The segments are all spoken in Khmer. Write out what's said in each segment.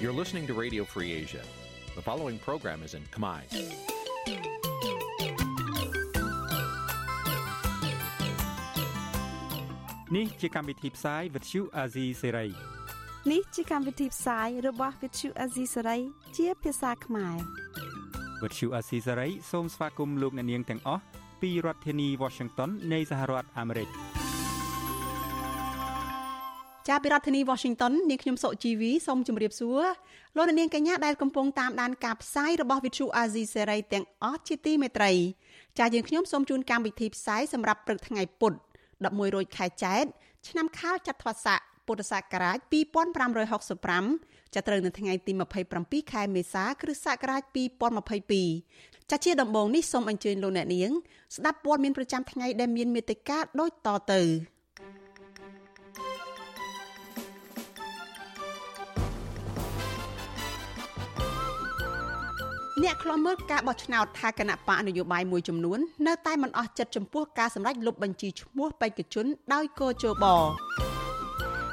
You're listening to Radio Free Asia. The following program is in Khmer. នេះជាកម្មវិធីផ្សាយ Vuthu Azizi Serai នេះជាកម្មវិធីផ្សាយរបស់ Vuthu Azizi Serai ជាភាសាខ្មែរ Vuthu Azizi Serai សូមស្វាគមន៍លោកអ្នកនាងទាំងអស់ពីរដ្ឋធានី Washington នៃសហរដ្ឋអាមេរិក ចាពីរដ្ឋធានី Washington នាងខ្ញុំសុជីវីសូមជម្រាបសួរលោកនាងកញ្ញាដែលកំពុងតាមដានការផ្សាយរបស់ Vuthu Azizi Serai ទាំងអស់ជាទីមេត្រីចាយើងខ្ញុំសូមជូនកម្មវិធីផ្សាយសម្រាប់ព្រឹកថ្ងៃពុទ្ធ11រោចខែចែកឆ្នាំខាលចត្វាស័កពុទ្ធសករាជ2565ចាប់ត្រូវនៅថ្ងៃទី27ខែមេសាគ្រិស្តសករាជ2022ចាជាដំបូងនេះសូមអញ្ជើញលោកអ្នកនាងស្ដាប់ព័ត៌មានប្រចាំថ្ងៃដែលមានមេត្តាដូចតទៅ អ្នកខ្លំមើលការបោះឆ្នោតថាគណៈបកនយោបាយមួយចំនួននៅតែមិនអស់ចិត្តចំពោះការសម្រេចលុបបញ្ជីឈ្មោះបេក្ខជនដោយកោជប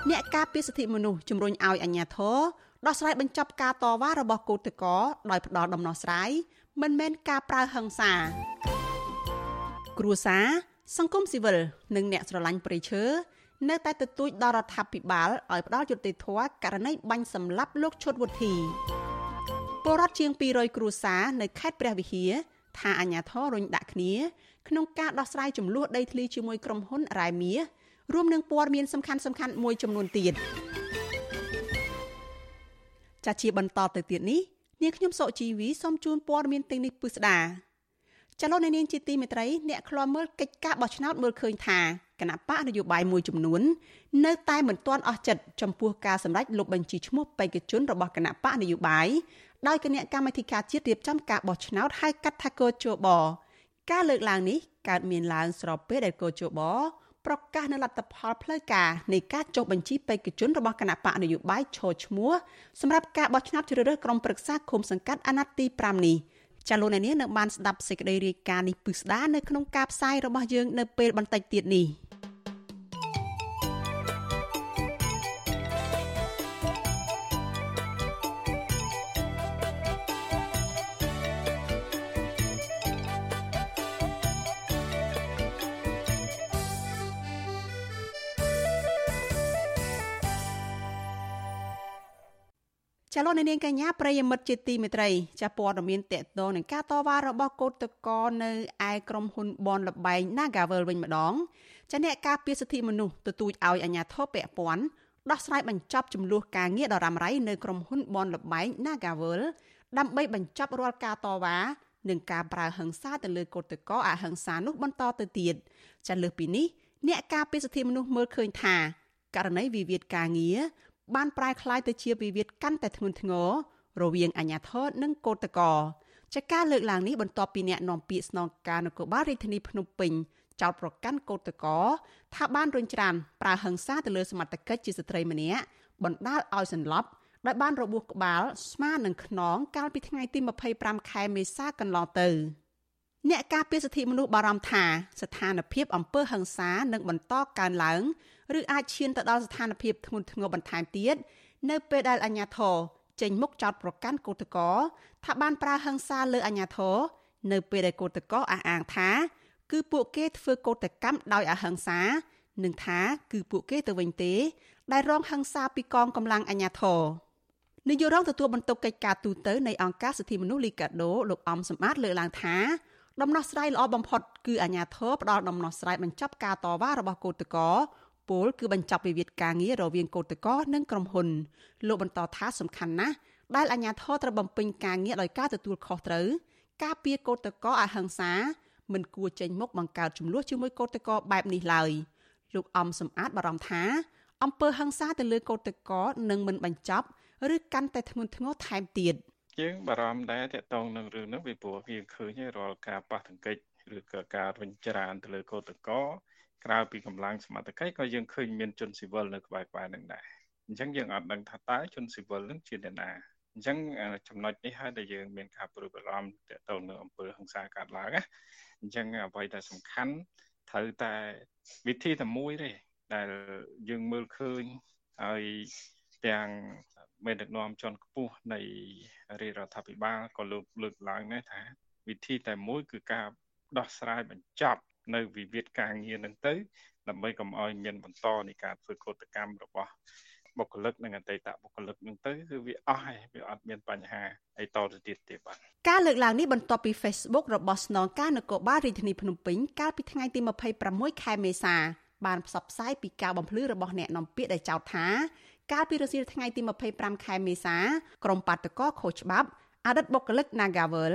អ្នកការពារសិទ្ធិមនុស្សជំរុញឲ្យអាជ្ញាធរដោះស្រាយបញ្ចប់ការតវ៉ារបស់គឧតកោដោយផ្ដល់ដំណោះស្រាយមិនមែនការប្រើហិង្សា គ្រួសារសង្គមស៊ីវិលនិងអ្នកស្រឡាញ់ព្រៃឈើនៅតែទទូចដល់រដ្ឋាភិបាលឲ្យផ្ដល់យុត្តិធម៌ករណីបាញ់សម្លាប់លោកឈុតវុធី ពលរដ្ឋជាង200គ្រួសារនៅខេត្តព្រះវិហារថាអាញាធររុញដាក់គ្នាក្នុងការដោះស្រាយចំនួនដីធ្លីជាមួយក្រុមហ៊ុនរ៉ែមាសរួមនឹងព័ត៌មានសំខាន់សំខាន់មួយចំនួនទៀតចាជាបន្តទៅទៀតនេះនាងខ្ញុំសុជីវីសូមជូនព័ត៌មានទាំងនេះពិស្ដាចលនានាងជាទីមេត្រីអ្នកខ្លាំមើលកិច្ចការបោះឆ្នោតមើលឃើញថាគណៈបកនយោបាយមួយចំនួននៅតែមិនទាន់អស់ចិត្តចំពោះការសម្រេចលុបបញ្ជីឈ្មោះបេក្ខជនរបស់គណៈបកនយោបាយ ដោយគណៈកម្មាធិការជាតិរៀបចំការបោះឆ្នោតហៅកាត់ថាកោជបការលើកឡើងនេះកើតមានឡើងស្របពេលដែលកោជបប្រកាសនៅលទ្ធផលផ្លូវការនៃការចុះបញ្ជីបេក្ខជនរបស់គណៈបកនយោបាយឈរឈ្មោះសម្រាប់ការបោះឆ្នោតជ្រើសរើសក្រុមប្រឹក្សាឃុំសង្កាត់អាណត្តិទី5នេះចាលោកអ្នកនាងនៅបានស្ដាប់សេចក្តីរាយការណ៍នេះពិស្ដានៅក្នុងការផ្សាយរបស់យើងនៅពេលបន្តិចទៀតនេះ។ លោកនាងកញ្ញាប្រិយមិត្តជាទីមេត្រីចាព័ត៌មានតកតងនឹងការតវ៉ារបស់កោតកោនៅឯក្រុមហ៊ុនបនលបែង Nagavel វិញម្ដងចាអ្នកការពារសិទ្ធិមនុស្សទទូចឲ្យអាជ្ញាធរពាក់ព័ន្ធដោះស្រាយបញ្ចប់ចំនួនការងារដ៏រ៉ាំរ៉ៃនៅក្រុមហ៊ុនបនលបែង Nagavel ដើម្បីបញ្ចប់រាល់ការតវ៉ានិងការប្រើហិង្សាទៅលើកោតកោអហិង្សានោះបន្តទៅទៀតចាលើសពីនេះអ្នកការពារសិទ្ធិមនុស្សមើលឃើញថាករណីវិវាទការងារ បានប្រែក្លាយទៅជាវិវាទកាន់តែធ្ងន់ធ្ងររវាងអាជ្ញាធរនិងកោតក្រចាការលើកឡើងនេះបន្ទាប់ពីអ្នកនាំពាក្យស្នងការនគរបាលរាជធានីភ្នំពេញចោទប្រកាន់កោតក្រថាបានរញច្រានប្រើហិង្សាទៅលើសមត្ថកិច្ចជាស្ត្រីម្នាក់បណ្ដាលឲ្យសន្លប់ដោយបានរបួសក្បាលស្មានឹងខ្នងកាលពីថ្ងៃទី25ខែមេសាកន្លងទៅ អ្នកការពារសិទ្ធិមនុស្សបារម្ភថាស្ថានភាពអំពើហិង្សានឹងបន្តកើនឡើងឬអាចឈានទៅដល់ស្ថានភាពធ្ងន់ធ្ងរបន្ថែមទៀតនៅពេលដែលអាជ្ញាធរចេញមុខចោទប្រកាន់កោតកោថាបានប្រើហិង្សាលើអាជ្ញាធរនៅពេលដែលកោតកោអះអាងថា គឺពួកគេធ្វើកោតកម្មដោយអហិង្សានិងថាគឺពួកគេទៅវិញទេ ដែលរងហិង្សាពីកងកម្លាំងអាជ្ញាធរនាយករងទទួលបន្ទុកកិច្ចការទូតនៃអង្គការសិទ្ធិមនុស្សលីកាដូលោកអំសំអាតលើកឡើងថា ដំណោះស្រាយល្អបំផុតគឺអាជ្ញាធរផ្ដល់ដំណោះស្រាយបញ្ចប់ការតវ៉ារបស់កោតកោពលគឺបញ្ចប់វិវាទការងាររវាងកោតកោនិងក្រុមហ៊ុនលោកបន្តថាសំខាន់ណាស់ដែលអាជ្ញាធរត្រូវបំពេញការងារដោយការទទួលខុសត្រូវការពារកោតកោអហិង្សាមិនគួរចេញមុខបង្កើតចំនួនជាមួយកោតកោបែបនេះឡើយលោកអំសំអាតបារម្ភថាអំពើហិង្សាទៅលើកោតកោនឹងមិនបញ្ចប់ឬកាន់តែធ្ងន់ធ្ងរថែមទៀត យើងបារម្ភដែរតកតងនឹងរឿងនេះពីព្រោះវាឃើញរាល់ការប៉ះទង្គិចឬក៏ការរញច្រានទៅលើកោតកោក្រៅពីកម្លាំងសមត្ថកិច្ចក៏យើងឃើញមានជនស៊ីវិលនៅក្បែរក្បែរនឹងដែរអញ្ចឹងយើងអត់ដឹងថាតើជនស៊ីវិលនឹងជាអ្នកណាអញ្ចឹងចំណុចនេះហើយដែលយើងមានការព្រួយបារម្ភទាក់ទងនឹងអំពើហិង្សាកើតឡើងណាអញ្ចឹងអ្វីដែលសំខាន់ត្រូវតែវិធីតែមួយទេដែលយើងមើលឃើញហើយទាំង មេដឹកនាំជាន់ខ្ពស់នៃរាជរដ្ឋាភិបាលក៏លើកលើកឡើងដែរថា វិធីតែមួយគឺការដោះស្រាយបញ្ចប់នៅវិវាទការងារនឹងទៅដើម្បីកុំឲ្យមានបន្តនៃការធ្វើកោតកម្មរបស់បុគ្គលិកនិងអតីតបុគ្គលិកនឹងទៅគឺវាអស់ហើយវាអត់មានបញ្ហាអីតទៅទៀតទេបាទការលើកឡើងនេះបន្ទាប់ពី Facebook របស់ស្នងការនគរបាលរាជធានីភ្នំពេញកាលពីថ្ងៃទី26ខែមេសាបានផ្សព្វផ្សាយពីការបំភ្លឺរបស់អ្នកនាំពាក្យដែលចោទថា កាលពីរសៀលថ្ងៃទី25ខែមេសាក្រុមបាតកោខុសច្បាប់អតីតបុគ្គលិក Nagavel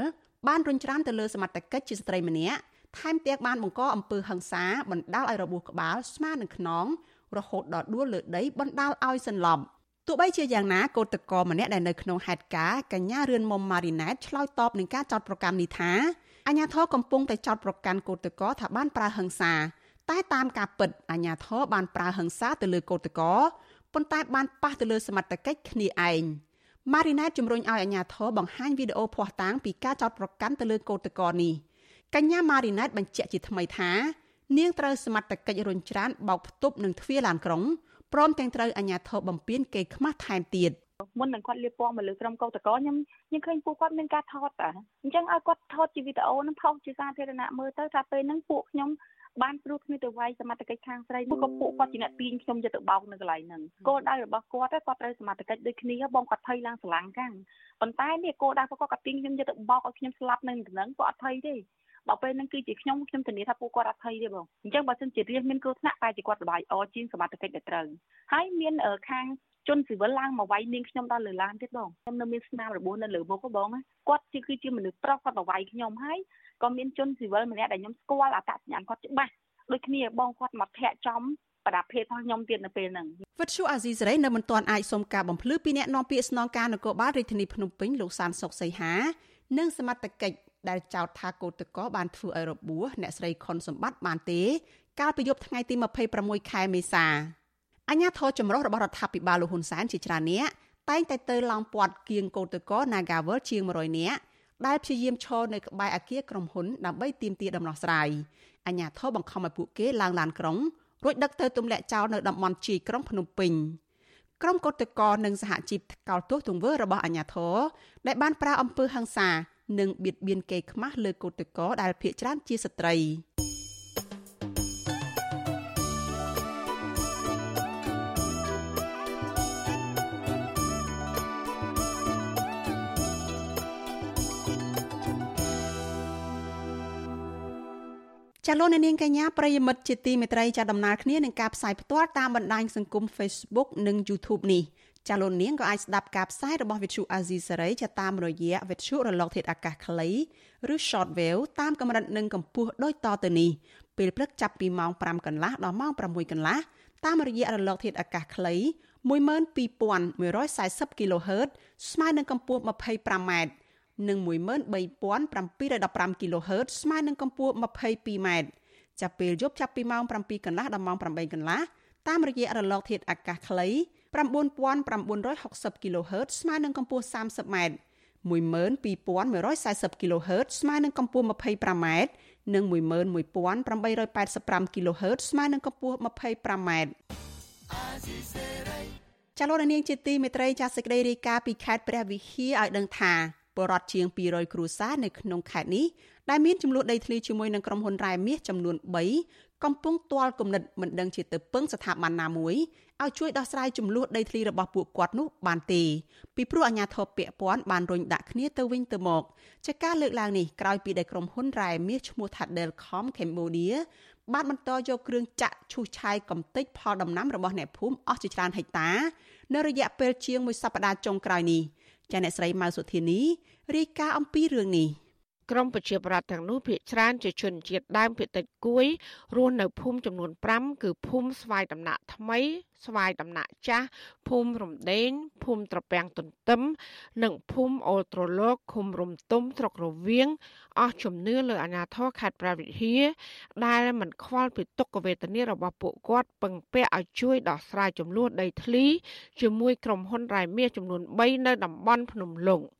បានរញច្រានទៅលើសមត្ថកិច្ចជាស្ត្រីម្នាក់ថែមទាំងបានបង្កអំពើហិង្សាបណ្ដាលឲ្យរបួសក្បាលស្មើនឹងខ្នងរហូតដល់ដួលលើដីបណ្ដាលឲ្យសន្លប់ទោះបីជាយ៉ាងណាកោតក្រម្នាក់ដែលនៅក្នុងហេតុការណ៍កញ្ញារឿនមុំម៉ារីណែតឆ្លើយតបនឹងការចោទប្រកាន់នេះថាអាញាធរកំពុងតែចោទប្រកាន់កោតក្រថាបានប្រើហិង្សា តែតាមការពិតអាញាធរបានប្រើហិង្សាទៅលើកោតក្រ ប៉ុន្តែបានប៉ះទៅលើសមត្ថកិច្ចគ្នាឯងម៉ារីណែតជំរុញឲ្យអាញាធរបង្ហាញវីដេអូភស្តុតាងពីការចោទប្រកាន់ទៅលើកោតក្រនេះកញ្ញាម៉ារីណែតបញ្ជាក់ជាថ្មីថានាងត្រូវសមត្ថកិច្ចរុញច្រានបោកផ្ទប់នឹងទ្វារឡានក្រុងព្រមទាំងត្រូវអាជ្ញាធរបំពេញគេខ្មាស់ថែមទៀតមុននឹងគាត់លៀបពណ៌មកលើក្រុមកោតក្រខ្ញុំខ្ញុំឃើញពួកគាត់មានការថតតាអញ្ចឹងឲ្យគាត់ថតជាវីដេអូនឹងផុសជាសាធារណៈមើលទៅថាពេលហ្នឹងពួកខ្ញុំ បានព្រោះគ្នាទៅវាយសមត្ថកិច្ចខាងស្រីមកក៏ពួកគាត់ជាអ្នកទាញខ្ញុំយកទៅបោកនៅកន្លែងហ្នឹងគោលដៅរបស់គាត់គាត់ត្រូវសមត្ថកិច្ចដូចគ្នាបងគាត់ភ័យឡើងស្រឡាំងកាំងប៉ុន្តែនេះគោលដៅគាត់គាត់ទាញខ្ញុំយកទៅបោកឲ្យខ្ញុំស្លាប់នៅហ្នឹងគាត់អត់ភ័យទេបើពេលហ្នឹងគឺជាខ្ញុំខ្ញុំធានាថាពួកគាត់អត់ភ័យទេបងអញ្ចឹងបើសិនជារៀនមានគ្រោះថ្នាក់តែជាគាត់របាយអជាងសមត្ថកិច្ចដែលត្រូវហើយមានខាងជនស៊ីវិលឡើងមកវាយនាងខ្ញុំដល់លើឡានទៀតបងខ្ញុំនៅមានស្នាមរបួសនៅលើមុខបងគាត់ជាគឺជាមនុស្សប្រុសគាត់មកវាយខ្ញុំហើយ ក៏មានជនស៊ីវិលម្នាក់ដែលខ្ញុំស្គាល់អត្តសញ្ញាណគាត់ច្បាស់ដូចគ្នាបងគាត់មកធាក់ចំប្រដាប់ភេទរបស់ខ្ញុំទៀតនៅពេលហ្នឹងវិទ្យុអាស៊ីសេរីនៅមិនទាន់អាចសុំការបំភ្លឺពីអ្នកនាំពាក្យស្នងការនគរបាលរាជធានីភ្នំពេញលោកសានសុកសីហានិងសមត្ថកិច្ចដែលចោទថាកោតក្របានធ្វើឲ្យរបួសអ្នកស្រីខុនសម្បត្តិបានទេ កាលពីយប់ថ្ងៃទី26ខែមេសាអញ្ញាធរចម្រុះរបស់រដ្ឋាភិបាលលោកហ៊ុនសែនជាច្រើនអ្នកតែងតែទៅឡោមព័ទ្ធគៀងកោតក្រ Nagavel ជាង100នាក់ ដែលព្យាយាមឈរនៅក្បែរអគារក្រុមហ៊ុនដើម្បីទាមទារដំណោះស្រាយអញ្ញាធរបង្ខំឲ្យពួកគេឡើងឡានក្រុងរួចដឹកទៅទម្លាក់ចោលនៅតំបន់ជីក្រុងភ្នំពេញក្រុមកោតក្រនិងសហជីពកោតទោសទង្វើរបស់អញ្ញាធរដែលបានប្រើអំពើហិង្សានិងបៀតបៀនកេរខ្មាស់លើកូតកោដែលភ ieck ច្រើនជាស្ត្រី ចាលោកនាងកញ្ញាប្រិយមិត្តជាទីមេត្រីចាដំណើរគ្នានឹងការផ្សាយផ្ទាល់តាមបណ្ដាញសង្គម Facebook និង YouTube នេះចាលោកនាងក៏អាចស្ដាប់ការផ្សាយរបស់វិទ្យុអាស៊ីសេរីចាតាមរយៈវិទ្យុរលកធាតុអាកាសខ្លីឬ Shortwave តាមកម្រិតនិងកម្ពស់ដូចតទៅនេះពេលព្រឹកចាប់ពីម៉ោង5កន្លះដល់ម៉ោង6កន្លះតាមរយៈរលកធាតុអាកាសខ្លី12140 kHz ស្មើនឹងកម្ពស់ 25m និង13715 kHz ស្មើនឹងកម្ពស់ 22m ចាប់ពេលយប់ចាប់ពីម៉ោង7កន្លះដល់ម៉ោង8កន្លះតាមរយៈរលកធាតុអាកាសខ្លី9960 kHz ស្មើនឹងកម្ពស់ 30m 12140 kHz ស្មើនឹងកម្ពស់ 25m និង11885 kHz ស្មើនឹងកម្ពស់ 25m ចលនានាងជាទីមេត្រីចាសសេចក្តីរាយការណ៍ពីខេត្តព្រះវិហារឲ្យដឹងថា បរដ្ឋជាង200គ្រួសារនៅក្នុងខេត្តនេះដែលមានចំនួនដីធ្លីជាមួយនឹងក្រុមហ៊ុនរ៉ែមាសចំនួន3កំពុងទាល់គំនិតមិនដឹងជាទៅពឹងស្ថាប័នណាមួយឲ្យជួយដោះស្រាយចំនួនដីធ្លីរបស់ពួកគាត់នោះបានទេពីព្រោះអាជ្ញាធរពាក់ព័ន្ធបានរុញដាក់គ្នាទៅវិញទៅមកចាការលើកឡើងនេះក្រោយពីដែលក្រុមហ៊ុនរ៉ែមាសឈ្មោះ Thadelcom Cambodia បានបន្តយកគ្រឿងចាក់ឈូសឆាយកំទេចផលដំណាំរបស់អ្នកភូមិអស់ជាច្រើនហិកតា នៅរយៈពេលជាងមួយសប្តាហ៍ចុងក្រោយនេះ ចាអ្នកស្រីម៉ៅសុធានីរាយការណ៍អំពីរឿងនេះ ក្រមប្រជាប្រដ្ឋទាំងនោះភាគច្រើនជាជនជាតិដើមភាគតិចគួយរស់នៅភូមិចំនួន5គឺភូមិស្វាយដំណាក់ថ្មី ស្វាយដំណាក់ចាស់ភូមិរំដេងភូមិត្រពាំងទន្ទឹមនិងភូមិអូលត្រឡោកឃុំរំទុំស្រុករវៀងអស់ជំនឿលើអាញាធរខេត្តព្រះវិហារដែលមិនខ្វល់ពីទុក្ខវេទនារបស់ពួកគាត់ពឹងពាក់ឲ្យជួយដោះស្រាយចំនួនដីធ្លី ជាមួយក្រុមហ៊ុនរ៉ែមាសចំនួន3នៅតំបន់ភ្នំលុង។ក្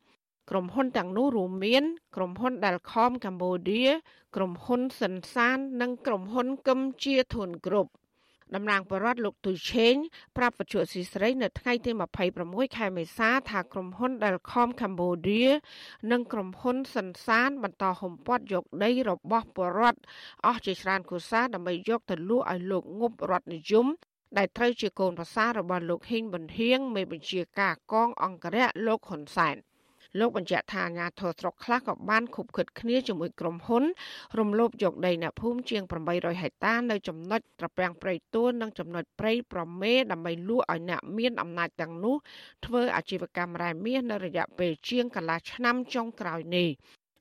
រុមហ៊ុនទាំងនោះរួមមាន ក្រុមហ៊ុន Dalcom Cambodia ក្រុមហ៊ុនសិនសាន និងក្រុមហ៊ុនគឹមជាធុនគ្រប់តំណាងបរដ្ឋលោកទុយឆេងប្រាប់វិទ្យុស៊ីស្រីនៅថ្ងៃទី26ខែមេសាថាក្រុមហ៊ុន Delcom Cambodia និងក្រុមហ៊ុនសិនសាន បន្តហុំព័ទ្ធយកដីរបស់បរដ្ឋអស់ជាច្រើនគូសាដើម្បីយកទៅលក់ឲ្យលោកងប់រដ្ឋនិយមដែលត្រូវជាកូនប្រសាររបស់លោកហ៊ីងប៊ុនហៀងមេបញ្ជាការកងអង្គរៈលោកហ៊ុនសែន លោកបញ្ជាក់ថាអាញាធរស្រុកខ្លះក៏បានខុបខិតគ្នាជាមួយក្រុមហ៊ុន រំលោភយកដីអ្នកភូមិជាង800ហិកតានៅចំណុចត្រពាំងព្រៃទួននិងចំណុចព្រៃប្រមេដើម្បីលក់ឲ្យអ្នកមានអំណាចទាំងនោះធ្វើអាជីវកម្មរ៉ែមាសនៅរយៈពេលជាងកន្លះឆ្នាំចុងក្រោយនេះ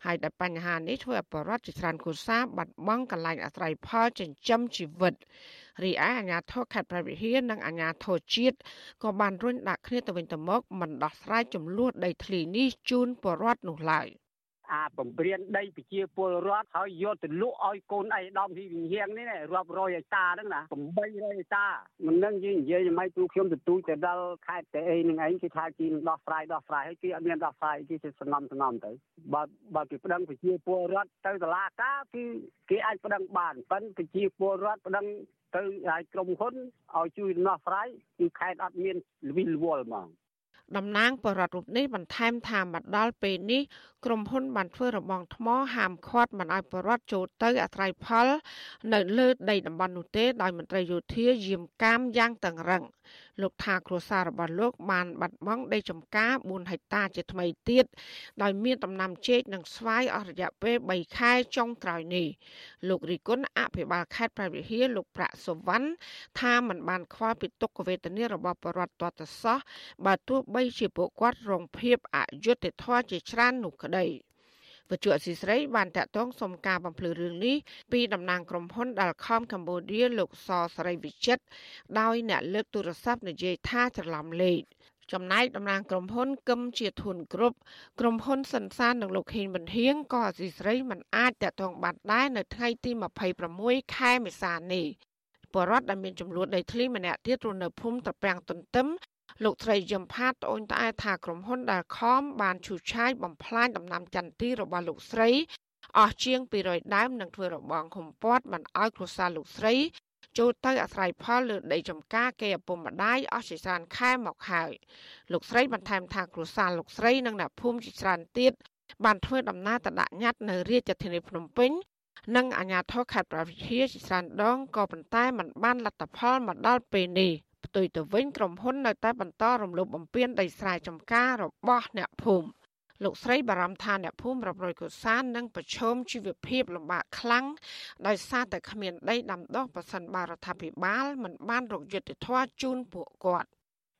ហើយដែលបញ្ហានេះធ្វើឲ្យបរិវត្តជាច្រើនគូសាបាត់បង់កន្លែងអាស្រ័យផលចិញ្ចឹមជីវិតរីឯអាជ្ញាធរខេត្តព្រះវិហារនិងអាជ្ញាធរជាតិក៏បានរុញដាក់គ្នាទៅវិញទៅមកមិនដោះស្រាយចំនួនដីធ្លីនេះជូនពលរដ្ឋនោះឡើយ។ អាបំព្រានដីប្រជាពលរដ្ឋហើយយកទៅលក់ឲ្យកូនអីដំហ៊ីវិហាងនេះរាប់រយហិកតាហ្នឹងណា800ហិកតាមិននឹងយើងនិយាយមិនទូខ្ញុំទទូចទៅដល់ខេត្តតែអីនឹងឯងគេថាគេនឹងដោះស្រាយដោះស្រាយហើយគេអត់មានដោះស្រាយគេសំណំសំណំទៅបើបើគេប្តឹងប្រជាពលរដ្ឋទៅតុលាការគឺគេអាចប្តឹងបានប៉ុន្តែប្រជាពលរដ្ឋប្តឹងទៅឲ្យក្រុមហ៊ុនឲ្យជួយដំណោះស្រាយគឺខេត្តអត់មានលវិលវល់ហ្មង តំណាងបរដ្ឋរូបនេះបន្ថែមថាមកដល់ពេលនេះក្រុមហ៊ុនបានធ្វើរបងថ្មហាមឃាត់មិនឲ្យបរដ្ឋចូលទៅអាស្រ័យផល នៅលើដីតំបន់នោះទេដោយមន្ត្រីយោធាយាមកាមយ៉ាងតឹងរឹង លោកថាគ្រួសាររបស់លោកបានបាត់បង់ដីចម្ការ4ហិកតាជាថ្មីទៀតដោយមានដំណាំចេកនិងស្វាយអស់រយៈពេល3ខែចុងក្រោយនេះលោករីគុណអភិបាលខេត្តប្រវត្តិហាលោកប្រាក់សុវណ្ណថាมันបានខ្វល់ពីទុក្ខវេទនារបស់បរិវត្តតតសោះបើទោះបីជាពួកគាត់រងភាពអយុត្តិធម៌ជាច្រើននោះក្តី វជុអសីស្រីបានតាក់ទងសុំការបំភ្លឺរឿងនេះពីតំណាងក្រុមហ៊ុន Dalcom Cambodia លោកសសរីវិចិត្រដោយអ្នកលើកទូរស័ព្ទនិយាយថាច្រឡំលេខចំណែកតំណាងក្រុមហ៊ុនគឹមជាធុនគ្រប់ក្រុមហ៊ុនសិនសាននិងលោកខេងបន្ទាងក៏អសីស្រីមិនអាចតាក់ទងបានដែរនៅថ្ងៃទី26ខែមេសានេះបរដ្ឋដែលមានចំនួនដីធ្លីម្នាក់ទៀតរស់នៅភូមិត្រពាំងទន្ទឹម លោកស្រីយឹមផាតត្អូញត្អែថាក្រុមហ៊ុនដែលខំបានឈូសឆាយបំផ្លាញដំណាំចន្ទទីរបស់លោកស្រីអស់ជាង200ដើមនិងធ្វើរបងខំពាត់មិនឲ្យគ្រួសារលោកស្រីចូលទៅអាស្រ័យផលលើដីចំការគេឪពុកម្ដាយអស់ជាច្រើនខែមកហើយលោកស្រីបន្ថែមថាគ្រួសារលោកស្រីនិងអ្នកភូមិជាច្រើនទៀតបានធ្វើដំណើរទៅដាក់ញត្តិនៅរាជធានីភ្នំពេញនិងអាជ្ញាធរខេត្តប្រវត្តិជាច្រើនដងក៏ប៉ុន្តែมันបានលទ្ធផលមកដល់ពេលនេះ ផ្ទុយទៅវិញក្រុមហ៊ុននៅតែបន្តរំលោភបំពានដីស្រែចម្ការរបស់អ្នកភូមិលោកស្រីបារម្ភថាអ្នកភូមិរាប់រយកុសាននឹងប្រឈមជីវភាពលំបាកខ្លាំងដោយសារតែគ្មានដីដាំដុះប៉ះសិនបារដ្ឋាភិបាលមិនបានរកយុត្តិធម៌ជូនពួកគាត់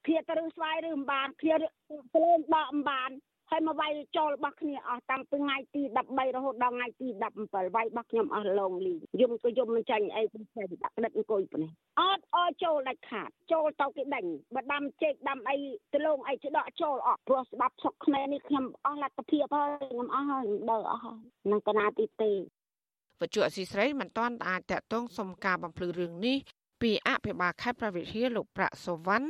ឃ្លាទៅឬស្វាយឬអំបានឃ្លាទៅលេងដកអំបាន ហើយមកវាយចូលរបស់គ្នាអស់តាំងពីថ្ងៃទី13រហូតដល់ថ្ងៃទី17វាយរបស់ខ្ញុំអស់ឡងលីយំក៏យំមិនចាញ់អីពីផ្សេងដាក់ក្តិតអង្គុយប៉ុណ្ណេះអត់អត់ចូលដាច់ខាតចូលទៅគេដេញបើដាំចេកដាំអីទៅលងអីច្ដកចូលអត់ព្រោះស្ដាប់សុកខ្មែរនេះខ្ញុំអស់លទ្ធភាពហើយខ្ញុំអស់ហើយដើរអស់ហើយនឹងកណាទីទេវជុអសីស្រីមិនតាន់អាចតកតងសុំការបំភ្លឺរឿងនេះ ពីអភិបាលខេត្តប្រវត្តិហាលោកប្រាក់សុវណ្ណ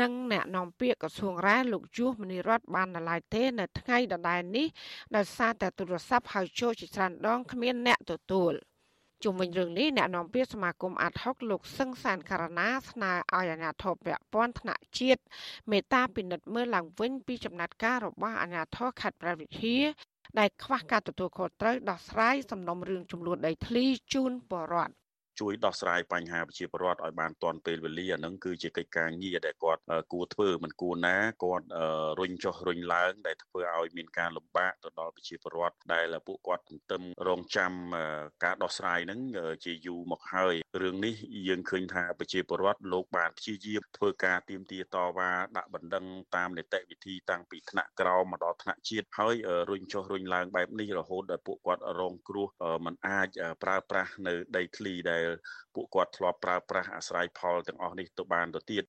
និងអ្នកនាំពាក្យក្រសួងរ៉ែលោកជួសមនីរតបានណឡាយទេ នៅថ្ងៃដដែលនេះដោយសារតែទូរស័ព្ទហៅចូលជាច្រើនដងគ្មានអ្នកទទួលជុំវិញរឿងនេះអ្នកនាំពាក្យសមាគមអាត់ហុកលោកសឹងសានករណាស្នើឲ្យអាជ្ញាធរពាក់ព័ន្ធថ្នាក់ជាតិមេត្តាពិនិត្យមើលឡើងវិញពីចំណាត់ការរបស់អាជ្ញាធរខេត្តប្រវត្តិហាដែលខ្វះការទទួលខុសត្រូវដោះស្រាយសំណុំរឿងចំនួនដីធ្លីជូនបរដ្ឋ ជួយដោះស្រាយបញ្ហាប្រជាពលរដ្ឋឲ្យបានទាន់ពេលវេលាហ្នឹងគឺជាកិច្ចការងារដែលគាត់គួរធ្វើមិនគួរណាគាត់រុញចុះរុញឡើង ដែលធ្វើឲ្យមានការលំបាកទៅដល់ប្រជាពលរដ្ឋដែលពួកគាត់ទន្ទឹមរង់ចាំការដោះស្រាយហ្នឹងជាយូរមកហើយរឿងនេះយើងឃើញថាប្រជាពលរដ្ឋលោកបានព្យាយាមធ្វើការទៀមទាតវ៉ាដាក់បណ្ដឹងតាមនីតិវិធីតាំងពីថ្នាក់ក្រោមមកដល់ថ្នាក់ជាតិហើយរុញចុះរុញឡើងបែបនេះរហូតដល់ពួកគាត់រងគ្រោះมันអាចប្រើប្រាស់នៅដីធ្លីដែលដែលពួកគាត់ធ្លាប់ប្រើប្រាស់អាស្រ័យផលទាំងអស់នេះទៅបានទៅទៀត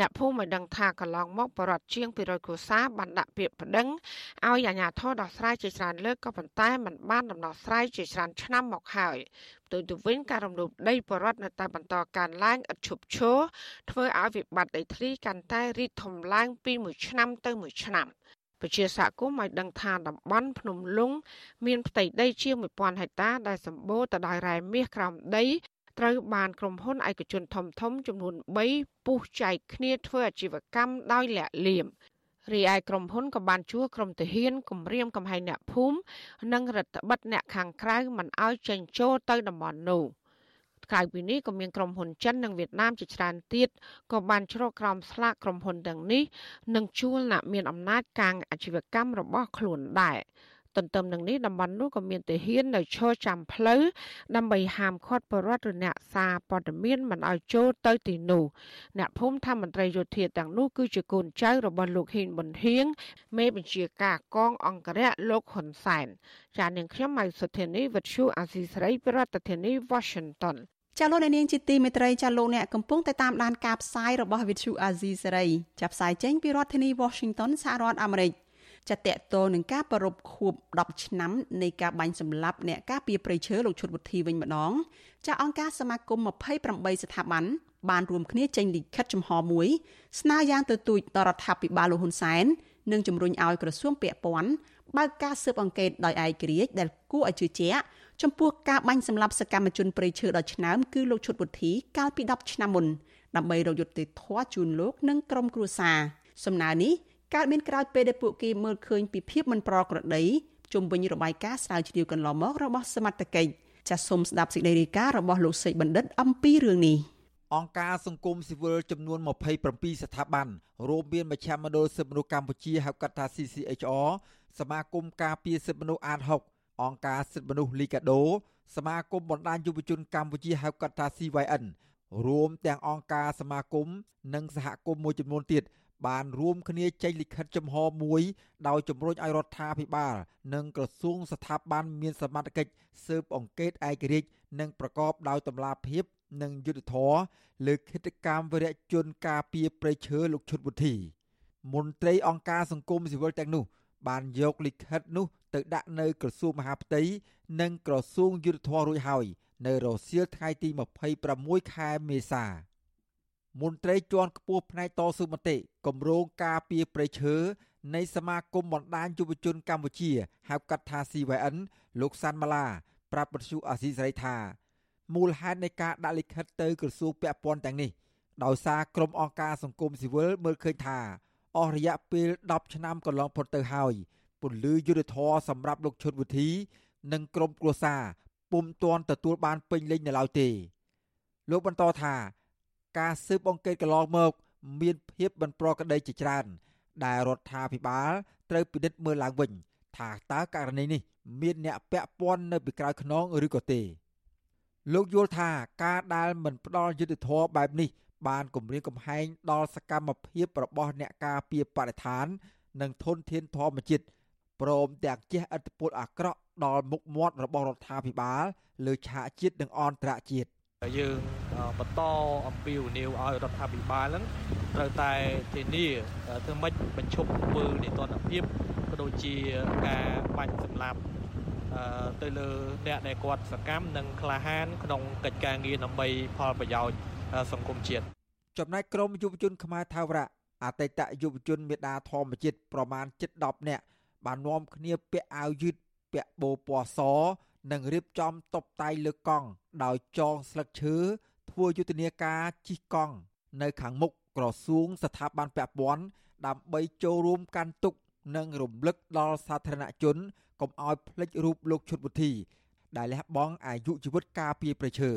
អ្នកភូមិឲ្យដឹងថាកន្លងមកបរដ្ឋជាង200គ្រួសារបានដាក់ពាក្យប្តឹងឲ្យអាជ្ញាធរដោះស្រាយជាច្រើនលើកក៏ប៉ុន្តែมันបានដំណោះស្រាយជាច្រើនឆ្នាំមកហើយផ្ទុយទៅវិញការរំលោភដីបរដ្ឋនៅតែបន្តកើនឡើងឥតឈប់ឈរធ្វើឲ្យវិបត្តិដីធ្លីកាន់តែរីកធំឡើងពីមួយឆ្នាំទៅមួយឆ្នាំពជាសហគមន៍ឲ្យដឹងថាតំបន់ភ្នំលុងមានផ្ទៃដីជាង1000ហិកតាដែលសម្បូរទៅដោយរ៉ែមាសក្រោមដី ត្រូវបានក្រុមហ៊ុនឯកជនធំធំចំនួន3ពុះចែកគ្នាធ្វើអាជីវកម្មដោយលាក់លៀមរីឯក្រុមហ៊ុនក៏បានជួក្រុមទាហានគម្រាមកំហែងអ្នកភូមិនិងរដ្ឋបិតអ្នកខាងក្រៅមិនឲ្យចេញចូលទៅតំបន់នោះក្រៅពីនេះក៏មានក្រុមហ៊ុនចិននិងវៀតណាមជាច្រើនទៀតក៏បានជ្រកក្រោមស្លាកក្រុមហ៊ុនទាំងនេះនិងជួលអ្នកមានអំណាចកាងអាជីវកម្មរបស់ខ្លួនដែរ ទន្ទឹមនឹងនេះតំបន់នោះក៏មានទាហាននៅឈរចាំផ្លូវដើម្បីហាមឃាត់បរិវត្តឬអ្នកសារព័ត៌មានមិនឲ្យចូលទៅទីនោះអ្នកភូមិថាមន្ត្រីយោធាទាំងនោះគឺជាកូនចៅរបស់លោកហ៊ីនប៊ុនហៀងមេបញ្ជាការកងអង្គរៈលោកហ៊ុនសែនចាននាងខ្ញុំម៉ៃសុធានីវិទ្យុអាស៊ីសេរីប្រធានាធិបតី Washington ចាលោកនាងជាទីមេត្រីចាលោកអ្នកកំពុងតែតាមដានការផ្សាយរបស់វិទ្យុអាស៊ីសេរីចាប់ផ្សាយចេញពីរដ្ឋធានី Washington សហរដ្ឋអាមេរិក ចាតកតនឹងការប្ររពខួប10ឆ្នាំនៃការបាញ់សម្លាប់អ្នកការពារព្រៃឈើលោកឈុតវុធីវិញម្ដងចាអង្គការសមាគម28ស្ថាប័នបានរួមគ្នាចេញលិខិតចំហមួយ ស្នើយ៉ាងទទូចដល់រដ្ឋាភិបាលលោកហ៊ុនសែននិងជំរុញឲ្យក្រសួងពាក់ព័ន្ធបើកការស៊ើបអង្កេតដោយឯករាជ្យដែលគួរឲ្យជឿជាក់ចំពោះការបាញ់សម្លាប់សកម្មជនព្រៃឈើដ៏ឆ្នើមគឺលោកឈុតវុធីកាលពី10ឆ្នាំមុនដើម្បីរយុទ្ធធម៌ជូនលោកនិងក្រុមគ្រួសារសំណើនេះ កើតមានក្រោយពេលដែលពួកគេមើលឃើញពីភាពមិនប្រក្រតីជុំវិញរបាយការណ៍ស្រាវជ្រាវកន្លងមករបស់សមត្ថកិច្ចចាសសូមស្ដាប់សេចក្តីរាយការណ៍របស់លោកសេកបណ្ឌិតអំពីរឿងនេះអង្គការសង្គមស៊ីវិលចំនួន27ស្ថាប័នរួមមានមជ្ឈមណ្ឌលសិទ្ធិមនុស្សកម្ពុជាហៅកាត់ថា CCHR សមាគមការពារសិទ្ធិមនុស្សអាត6អង្គការសិទ្ធិមនុស្សលីកាដូសមាគមបណ្ដាញយុវជនកម្ពុជាហៅកាត់ថា CYN រួមទាំងអង្គការសមាគមនិងសហគមន៍មួយចំនួនទៀតបានរួមគ្នាចេញលិខិតចំហមួយដោយជំរុញឲ្យរដ្ឋាភិបាល និងក្រសួងស្ថាប័នមានសមត្ថកិច្ចស៊ើបអង្កេតឯករាជ្យនិងប្រកបដោយតម្លាភាពនិងយុត្តិធម៌លើគិតកម្មវរៈជនការពីប្រៃឈើលោកឈុតវុធីមន្ត្រីអង្គការសង្គមស៊ីវិលទាំងនោះបានយកលិខិតនោះ ទៅដាក់នៅក្រសួងមហាផ្ទៃនិងក្រសួងយុទ្ធភ័ពរួចហើយ នៅរសៀលថ្ងៃទី26ខែមេសាមន្ត្រីជាន់ខ្ពស់ផ្នែកតស៊ូមតិគម្រោងការពីប្រៃឈើនៃសមាគមបណ្ដាញយុវជនកម្ពុជាហៅកាត់ថា CYN លោកសាន់ម៉ាឡាប្រាប់បទសុអាស៊ីសេរីថាមូលហេតុនៃការដាក់លិខិតទៅក្រសួងពាក់ព័ន្ធទាំងនេះដោយសារក្រុមអង្គការសង្គមស៊ីវិលមើលឃើញថាអស់រយៈពេល10ឆ្នាំកន្លងផុតទៅហើយ ពន្លឺយុទ្ធធរសម្រាប់លោកឈុតវិធី និងក្រុមគ្រួសារពុំទាន់ទទួលបានពេញលេញនៅឡើយទេ លោកបន្តថា ការស៊ើបអង្កេតកន្លងមក មានភាពមិនប្រក្រតីជាច្រើន ដែលរដ្ឋាភិបាលត្រូវពិនិត្យមើលឡើងវិញ ថាតើករណីនេះ មានអ្នកពាក់ព័ន្ធនៅពីក្រោយខ្នងឬក៏ទេលោកយល់ថាការដែលមិនផ្ដល់យុត្តិធម៌បែបនេះ បានគំរាមកំហែងដល់សកម្មភាពរបស់អ្នកការពារបរិស្ថាន និងធនធានធម្មជាតិ ព្រមទាំងជះឥទ្ធិពលអាក្រក់ដល់មុខមាត់របស់រដ្ឋាភិបាលលើឆាកជាតិនិងអន្តរជាតិយើងបន្តអំពាវនាវឲ្យរដ្ឋាភិបាលហ្នឹងត្រូវតែធានាធ្វើម៉េចបញ្ឈប់អំពើនីតិរដ្ឋភាពក៏ដូចជាការបាញ់សម្លាប់ទៅលើអ្នកដែលគាត់សកម្មនិងក្លាហានក្នុងកិច្ចការងារដើម្បីផលប្រយោជន៍សង្គមជាតិចំណែកក្រមយុវជនខ្មែរថាវរៈអតីតយុវជនមេដាធម្មជាតិប្រមាណ7-10នាក់ បាននាំគ្នាពាក់អាវយឺតពាក់បូពណ៌សនិងរៀបចំតុបតែងលើកង់ដោយចងស្លឹកឈើធ្វើយុទ្ធនាការជិះកង់នៅខាងមុខក្រសួងស្ថាប័នពាក់ព័ន្ធដើម្បីចូលរួមកាន់ទុកនិងរំលឹកដល់សាធារណជនកុំឲ្យភ្លេចរូបលោកឈុតវុធីដែលលះបង់អាយុជីវិតការពារប្រឈើ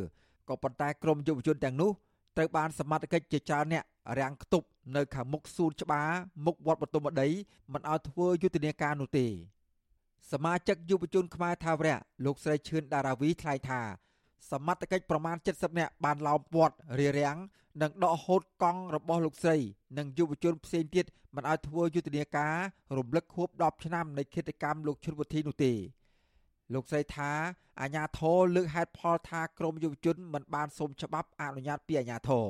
ក៏ប៉ុន្តែក្រមយុវជនទាំងនោះ ត្រូវបានសមត្ថកិច្ចជាច្រើនអ្នករាំងខ្ទប់នៅខាងមុខសួនច្បារមុខវត្តបទុមដីមិនឲ្យធ្វើយុទ្ធនាការនោះទេសមាជិកយុវជនខ្មែរថាវរៈលោកស្រីឈឿនដារាវីថ្លែងថាសមត្ថកិច្ចប្រមាណ70នាក់បានឡោមព័ទ្ធរារាំងនិងដកហូតកង់របស់លោកស្រីនិងយុវជនផ្សេងទៀតមិនឲ្យធ្វើយុទ្ធនាការរំលឹកខួប10ឆ្នាំនៃគិតកម្មលោកឈុនវុធីនោះទេ លោកស្រីថាអាញាធរលើកហេតុផលថាក្រមយុវជនមិនបានសូមច្បាប់អនុញ្ញាតពីអាញាធរ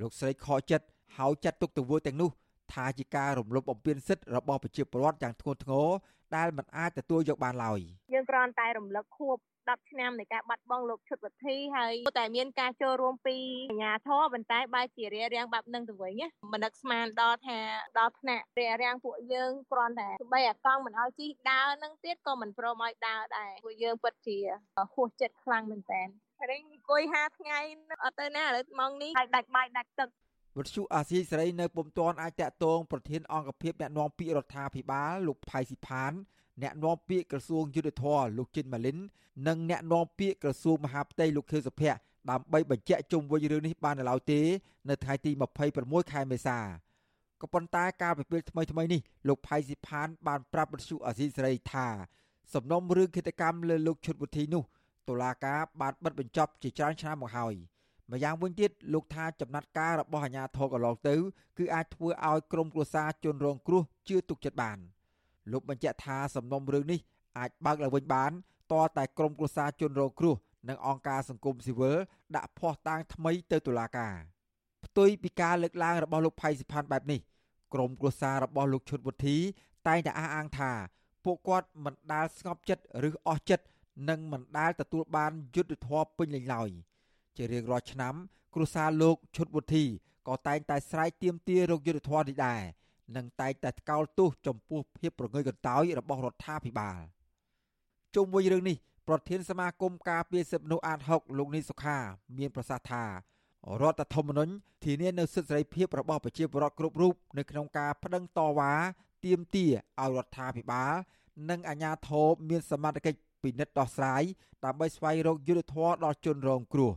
លោកស្រីខកចិត្តហើយចាត់ទុកទង្វើទាំងនោះថាជាការរំលោភបំពានសិទ្ធិរបស់ប្រជាពលរដ្ឋយ៉ាងធ្ងន់ធ្ងរដែលមិនអាចទទួលយកបានឡើយយើងគ្រាន់តែរំលឹកខួប 10ឆ្នាំនៃការបាត់បង់លោកឈុតវុធីហើយតែមានការចូលរួមពីអាជ្ញាធរប៉ុន្តែបែរជារារាំងបែបនឹងទៅវិញណាមិននឹកស្មានដល់ថាដល់ថ្នាក់រារាំងពួកយើងគ្រាន់តែបីអាកង់មិនឲ្យជិះដើរនឹងទៀតក៏មិនព្រមឲ្យដើរដែរពួកយើងពិតជាហួសចិត្តខ្លាំងមែនតើរេងអង្គុយ5ថ្ងៃអត់ទៅណាឥឡូវម៉ោងនេះដាច់បាយដាច់ទឹកវិទ្យុអាស៊ីសេរីនៅពុំទាន់អាចតាក់ទងប្រធានអង្គភិបអ្នកណែនាំពាក្យរដ្ឋាភិបាលលោកផៃស៊ីផាន អ្នកនាំពាក្យក្រសួងយុទ្ធភ័ពលោកចិនម៉ាលីននិងអ្នកនាំពាក្យក្រសួងមហាផ្ទៃលោកខៀវសុភ័ក្រដើម្បីបញ្ជាក់ជុំវិញរឿងនេះបាននៅឡើយទេ នៅថ្ងៃទី26ខែមេសាក៏ប៉ុន្តែការពិពេលថ្មីថ្មីនេះលោកផៃស៊ីផាន បានប្រាប់បទសុអាស៊ីសេរីថា សំណុំរឿងគិតកម្មលើលោកឈុតវុធីនោះតុលាការបានបិទបញ្ចប់ជាច្រើនឆ្នាំមកហើយម្យ៉ាងវិញទៀតលោកថាចំណាត់ការរបស់អាជ្ញាធរកន្លងទៅ គឺអាចធ្វើឲ្យក្រុមគ្រួសារជនរងគ្រោះជឿទុកចិត្តបាន លោកបញ្ជាក់ថាសំណុំរឿងនេះអាចបើកឡើងវិញបានតរតែក្រុមគ្រួសារជនរងគ្រោះនិងអង្គការសង្គមស៊ីវិលដាក់ភ័ស្តុតាងថ្មីទៅតុលាការផ្ទុយពីការលើកឡើងរបស់លោកផៃសិផាន់បែបនេះក្រុមគ្រួសាររបស់លោកឈុតវុធីតែងតែអះអាងថាពួកគាត់មិនដាល់ស្ងប់ចិត្តឬអស់ចិត្តនិងមិនដាល់ទទួលបានយុត្តិធម៌ពេញលេញឡើយជារៀងរាល់ឆ្នាំគ្រួសារលោកឈុតវុធីក៏តែងតែស្រែកទាមទាររកយុត្តិធម៌នេះដែរ និងតែងតែថ្កោលទោសចំពោះភាពប្រងើយកន្តើយរបស់រដ្ឋាភិបាលជុំវិញរឿងនេះប្រធានសមាគមការពារសិទ្ធិមនុស្សអាត6លោកនីសុខា មានប្រសាសន៍ថារដ្ឋធម្មនុញ្ញធានានូវសិទ្ធិសេរីភាពរបស់ប្រជាពលរដ្ឋគ្រប់រូបនៅក្នុងការប្តឹងតវ៉ាទាមទារឲ្យរដ្ឋាភិបាល និងអាជ្ញាធរមានសមត្ថកិច្ចពិនិត្យដោះស្រាយដើម្បីស្វែងរកយុត្តិធម៌ដល់ជនរងគ្រោះ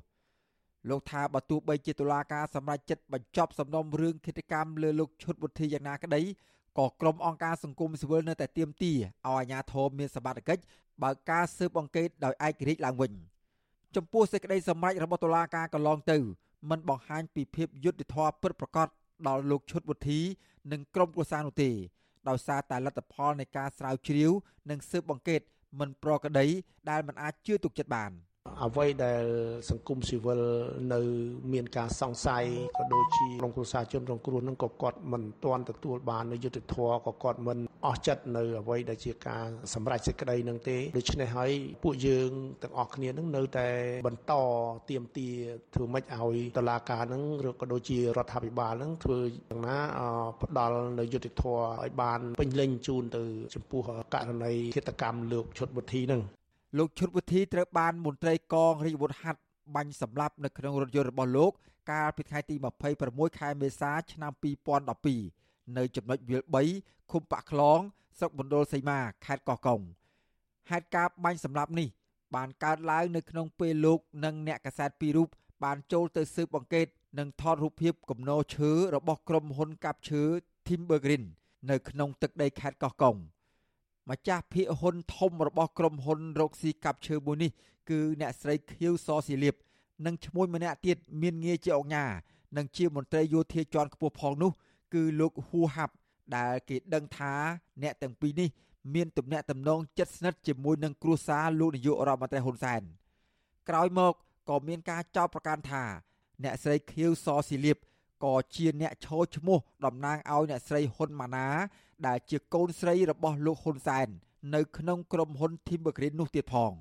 លោកថាបើទោះបីជាតុលាការសម្រេចចិត្តបញ្ចប់សំណុំរឿងឃាតកម្មលើលោកឈុតវុធីយ៉ាងណាក្តីក៏ក្រុមអង្គការសង្គមស៊ីវិលនៅតែទាមទារឲ្យអាជ្ញាធរមានសមត្ថកិច្ចបើកការស៊ើបអង្កេតដោយឯករាជ្យឡើងវិញចំពោះសេចក្តីសម្រេចរបស់តុលាការកន្លងទៅមិនបង្ហាញពីភាពយុត្តិធម៌ពិតប្រាកដដល់លោកឈុតវុធី និងក្រុមគ្រួសារនោះទេដោយសារតែលទ្ធផលនៃការស្រាវជ្រាវ និងស៊ើបអង្កេតមិនប្រក្រតីដែលមិនអាចជឿទុកចិត្តបាន។ អ្វីដែលសង្គមស៊ីវិលនៅ មានការសង្ស័យក៏ដូចជាក្រុមគ្រួសារជនរងគ្រោះនឹងក៏គាត់មិនទាន់ទទួលបាននូវយុត្តិធម៌ក៏គាត់មិនអស់ចិត្តនៅអ្វីដែលជាការសម្រេចសេចក្តីនឹងទេដូច្នេះហើយពួកយើងទាំងអស់គ្នានឹងនៅតែបន្តទៀមទាធ្វើម៉េចឲ្យតឡាការនឹងឬក៏ដូចជារដ្ឋាភិបាលនឹងធ្វើយ៉ាងណាផ្ដល់នៅយុត្តិធម៌ឲ្យបានពេញលេញជូនទៅចំពោះករណីឃាតកម្មលោកឈុតវុធីនឹង លោកឈុតវិធីត្រូវបានមន្ត្រីកងរាជវុធហត្ថបាញ់សម្លាប់នៅក្នុងរថយន្តរបស់លោក កាលពីថ្ងៃទី26ខែមេសាឆ្នាំ2012នៅចំណុចវាល3ឃុំបាក់ខ្លងស្រុកមណ្ឌលសីមាខេត្តកោះកុងហេតុការណ៍បាញ់សម្លាប់នេះ បានកើតឡើងនៅក្នុងពេលលោកនិងអ្នកកាសែតពីររូបបានចូលទៅស៊ើបអង្កេតនិងថតរូបភាពគំនរឈើរបស់ក្រុមហ៊ុនកាប់ឈើ Timber Green នៅក្នុងទឹកដីខេត្តកោះកុង ម្ចាស់ភាគហ៊ុនធំរបស់ក្រុមហ៊ុនរកស៊ីកាប់ឈើមួយនេះគឺអ្នកស្រីខៀវសស៊ីលៀបនិងឈ្មោះម្នាក់ទៀតមានងារជាអង្គការនិងជាមន្ត្រីយោធាជាន់ខ្ពស់ផងនោះ គឺលោកហ៊ូហាប់ដែលគេដឹងថាអ្នកទាំងពីរនេះមានទំនាក់ទំនងជិតស្និទ្ធជាមួយនឹងគ្រួសារលោកនាយករដ្ឋមន្ត្រីហ៊ុនសែនក្រោយមកក៏មានការចោទប្រកាន់ថា អ្នកស្រីខៀវសស៊ីលៀបក៏ជាអ្នកឈរឈ្មោះតំណាងឲ្យអ្នកស្រីហ៊ុនម៉ាណា ដែលជាកូនស្រីរបស់លោកហ៊ុនសែននៅក្នុងក្រុមហ៊ុន Timber Green នោះទៀតផង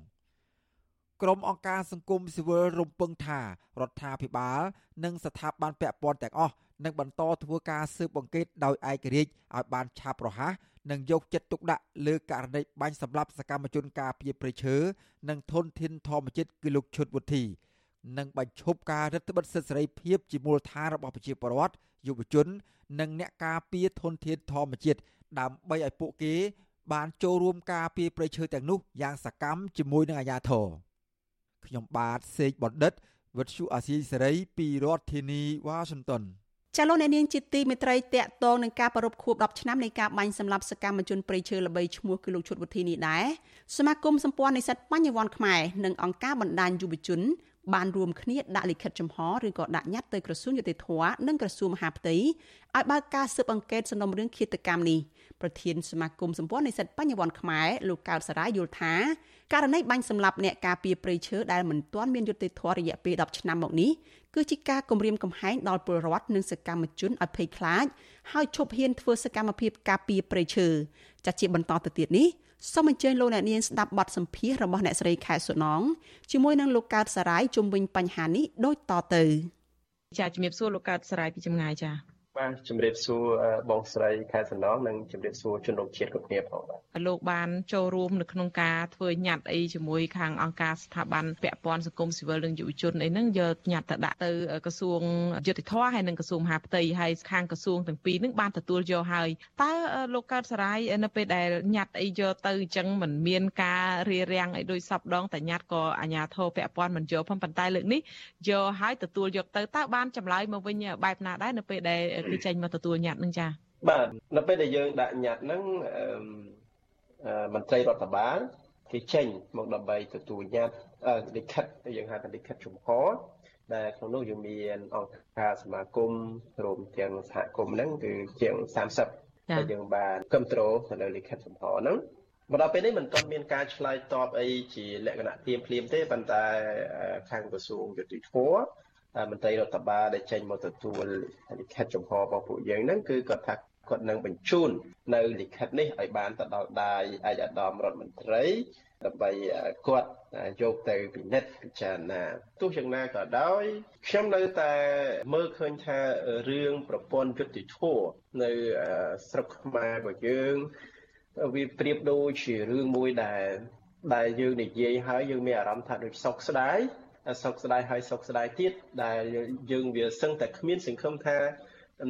ក្រុមអង្គការសង្គមស៊ីវិលរំពឹងថារដ្ឋាភិបាល និងស្ថាប័នពាក់ព័ន្ធទាំងអស់នឹងបន្តធ្វើការស៊ើបអង្កេតដោយឯករាជ្យឲ្យបានឆាប់រហ័សនិងយកចិត្តទុកដាក់លើករណីបាញ់សម្លាប់សកម្មជនការពារព្រៃឈើនិងធនធានធម្មជាតិគឺលោកឈុតវុធីនិងបញ្ឈប់ការរឹតបន្តឹងសិទ្ធិសេរីភាពជាមូលដ្ឋានរបស់ប្រជាពលរដ្ឋយុវជន និងអ្នកការពារធនធានធម្មជាតិដើម្បីឲ្យពួកគេ បានចូលរួមការពារព្រៃឈើទាំងនោះយ៉ាងសកម្មជាមួយនឹងអាជ្ញាធរខ្ញុំបាទសេកបណ្ឌិតវិទ្យុអាស៊ីសេរីពីរដ្ឋធានីវ៉ាស៊ីនតោនចាលោកអ្នកនាងជាទីមេត្រីតកតងនឹងការប្រពខួប10ឆ្នាំនៃការបាញ់សម្លាប់សកម្មជនព្រៃឈើល្បីឈ្មោះគឺលោកឈុតវុធីនេះដែរសមាគមសម្ព័ន្ធនិស្សិតបញ្ញវន្តខ្មែរនិងអង្គការបណ្ដាញយុវជន បានរួមគ្នាដាក់លិខិតចំហឬក៏ដាក់ញត្តិទៅក្រសួងយុតិធធនិងក្រសួងមហាផ្ទៃឲ្យបើកការស៊ើបអង្កេតសំណុំរឿងឃាតកម្មនេះប្រធានសមាគមសម្ព័ន្ធនិស្សិតបញ្ញវន្តខ្មែរលោកកៅសារាយល់ថាករណីបាញ់សម្លាប់អ្នកការពារព្រៃឈើដែលមិនទាន់មានយុត្តិធម៌រយៈពេល10ឆ្នាំមកនេះគឺជាការគំរាមកំហែងដល់ពលរដ្ឋនិងសកម្មជនឲ្យភ័យខ្លាចហើយឈប់ហ៊ានធ្វើសកម្មភាពការពារព្រៃឈើចាត់ជាបន្តទៅទៀតនេះ សូមអញ្ជើញលោកអ្នកនាងស្ដាប់បទសម្ភាសន៍របស់អ្នកស្រីខែសុណងជាមួយនឹងលោកកើតសារាយជុំវិញបញ្ហានេះដូចតទៅចាជំរាបសួរលោកកើតសារាយពីចម្ងាយចា បាទជំរាបសួរបងស្រីខែសំណងនិងជំរាបសួរជនរួមជាតិគ្រប់គ្នាផងបាទលោកបានចូលរួមនៅក្នុងការធ្វើញត្តិអីជាមួយខាងអង្គការស្ថាប័នពាក់ព័ន្ធសង្គមស៊ីវិលនិងយុវជនអីហ្នឹងយកញត្តិទៅដាក់ទៅក្រសួងយុតិធធហើយនិងក្រសួងមហាផ្ទៃហើយខាងក្រសួងទាំងពីរហ្នឹងបានទទួលយកហើយតើលោកកើតសរាយនៅពេលដែលញត្តិអីយកទៅអញ្ចឹងមិនមានការរារាំងអីដោយសពដងតែញត្តិក៏អាជ្ញាធរពាក់ព័ន្ធមិនយកផងប៉ុន្តែលើកនេះយកហើយទទួលយកទៅតើបានចម្លើយមកវិញបែបណាដែរនៅពេលដែលគេចេញមកទទួលញត្តិនឹងចាបាទនៅពេលដែលយើងដាក់ញត្តិហ្នឹងមន្ត្រីរដ្ឋបាលគេចេញមកដើម្បីទទួលញត្តិលិខិតយើងហៅថាលិខិតជំហរដែលក្នុងនោះយើងមានអង្គការសមាគមរួមទាំងសហគមន៍ហ្នឹងគឺជាង30ដែលយើងបានគ្រប់គ្រងទៅលើលិខិតជំហរហ្នឹងមកដល់ពេលនេះមិនទាន់មានការឆ្លើយតបអីជាលក្ខណៈភ្លាមភ្លាមទេប៉ុន្តែខាងក្រសួងយុតិធម៌ មន្ត្រីរដ្ឋបាលដែលចេញមកទទួលលិខិតចំហរបស់ពួកយើងហ្នឹងគឺគាត់ថាគាត់នឹងបញ្ជូននៅលិខិតនេះឲ្យបានទៅដល់ដៃឯកឧត្តមរដ្ឋមន្ត្រីដើម្បីគាត់យកទៅពិនិត្យពិចារណាទោះយ៉ាងណាក៏ដោយខ្ញុំនៅតែមើលឃើញថារឿងប្រព័ន្ធយុតិធធនៅស្រុកខ្មែររបស់យើងវាប្រៀបដូចជារឿងមួយដែលដែលយើងនិយាយហើយយើងមានអារម្មណ៍ថាដូចសោកស្ដាយ សោកស្ដាយហើយសោកស្ដាយទៀតដែលយើងវាសឹងតែគ្មានសង្ឃឹមថា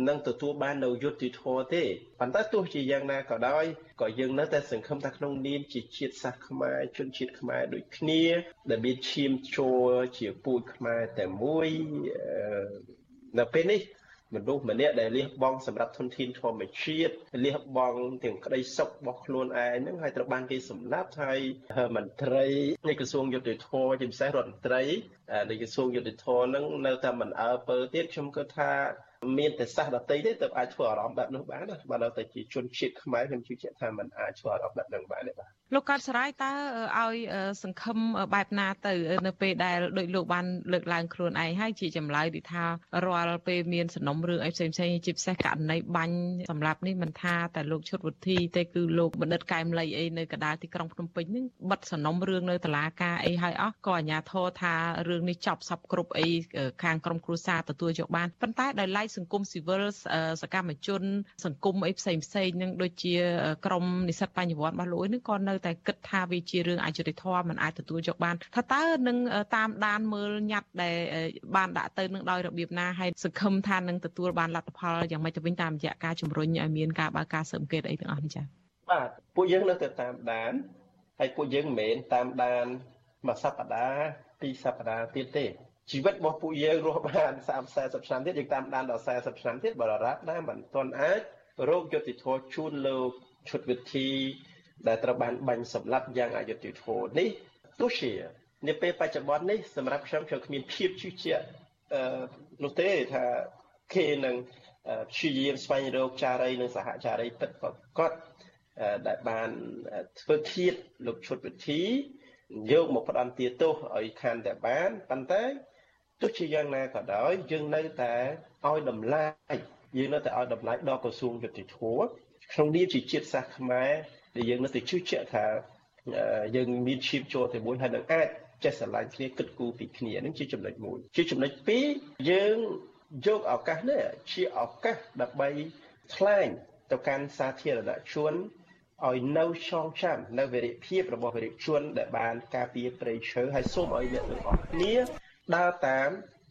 នឹងទទួលបាននៅយុត្តិធម៌ទេប៉ុន្តែទោះជាយ៉ាងណាក៏ដោយក៏យើងនៅតែសង្ឃឹមថាក្នុងនាមជាជាតិសាសន៍ខ្មែរជនជាតិខ្មែរដូចគ្នាដែលមានឈាមចូលជាពូជខ្មែរតែមួយនៅពេលនេះ មនុស្សម្នាក់ដែលលះបង់សម្រាប់ធនធានធម្មជាតិលះបង់ទាំងក្តីសុខរបស់ខ្លួនឯងហ្នឹងហើយត្រូវបានគេសម្លាប់ហើយមន្ត្រីនៃក្រសួងយុតិធធជាពិសេសរដ្ឋមន្ត្រីនៃក្រសួងយុតិធធហ្នឹងនៅតែមិនអើពើទៀតខ្ញុំគិតថា មានតែសាសដតីទេទើបអាចធ្វើអារម្មណ៍បែបនោះបានណាបើដល់តែជាជនជាតិខ្មែរខ្ញុំជឿជាក់ថាมันអាចធ្វើអារម្មណ៍បែបហ្នឹងបានទេបាទលោកកើតសរាយតើឲ្យសង្ឃឹមបែបណាទៅ នៅពេលដែលដូចលោកបានលើកឡើងខ្លួនឯងហើយជាចម្លើយទីថារាល់ពេលមានសំណុំរឿងអីផ្សេងផ្សេងជាពិសេសករណីបាញ់សម្រាប់នេះមិនថាតែលោកឈុតវុធីទេគឺលោកបណ្ឌិតកែមលីអីនៅកណ្ដាលទីក្រុងភ្នំពេញហ្នឹងបិទសំណុំរឿងនៅតុលាការអីហើយអស់ក៏អាជ្ញាធរថារឿងនេះចប់សពគ្រប់អីខាងក្រុមគ្រួសារទទួលយកបានប៉ុន្តែដោយឡែកសង្គមស៊ីវិលសកម្មជន សង្គមអីផ្សេងផ្សេងនឹងដូចជាក្រមនិស្សិតបញ្ញវន្តរបស់លោកនេះក៏នៅតែគិតថាវាជារឿងអយុត្តិធម៌មិនអាចទទួលយកបានថាតើនឹងតាមដានមើលញត្តិដែលបានដាក់ទៅនឹងដោយរបៀបណាហើយសង្ឃឹមថានឹងទទួលបានលទ្ធផលយ៉ាងម៉េចទៅវិញតាមរយៈការជំរុញឲ្យមានការបើកការស៊ើបអង្កេតអីទាំងអស់នេះចា៎បាទពួកយើងនៅតែតាមដានហើយពួកយើងមិនមែនតាមដានមួយសប្តាហ៍ពីរសប្តាហ៍ទៀតទេ ជីវិតរបស់ពួកយើងរស់បាន30 40ឆ្នាំទៀតយើងតាមដានដល់40ឆ្នាំទៀតបរិរ៉ាដែរមិនទាន់អាចរោគយុតិធធជូនលោកឈុតវិធី ដែលត្រូវបានបាញ់សម្លាប់យ៉ាងអយុត្តិធម៌នេះទោះជានាពេលបច្ចុប្បន្ននេះសម្រាប់ខ្ញុំខ្ញុំគ្មានភាពជឿជាក់អឺនោះទេថាគេនឹងព្យាយាមស្វែងរកចារីនិងសហចារីពិតប្រកបដែលបានធ្វើធៀបលោកឈុតវិធីយកមកផ្ដន្ទាទោសឲ្យខានតែបានប៉ុន្តែ ទោះជាយ៉ាងណាក៏ដោយយើងនៅតែឲ្យតម្លៃយើងនៅតែឲ្យតម្លៃដល់ក្រសួងយុតិធធក្នុងនាមជាជាតិសាសន៍ខ្មែរដែលយើងនៅតែជឿជាក់ថាយើងមានឈាមចូលតែមួយហើយនឹងអាចចេះស្រឡាញ់គ្នាគិតគូរពីគ្នានឹងជាចំណុចមួយជាចំណុចពីរយើងយកឱកាសនេះជាឱកាសដើម្បីថ្លែងទៅកាន់សាធារណជនឲ្យនៅចងចាំនៅវិរិយភាពរបស់វិរិយជនដែលបានការពារព្រៃឈើហើយសូមឲ្យអ្នកទាំងអស់គ្នា ដើរតាម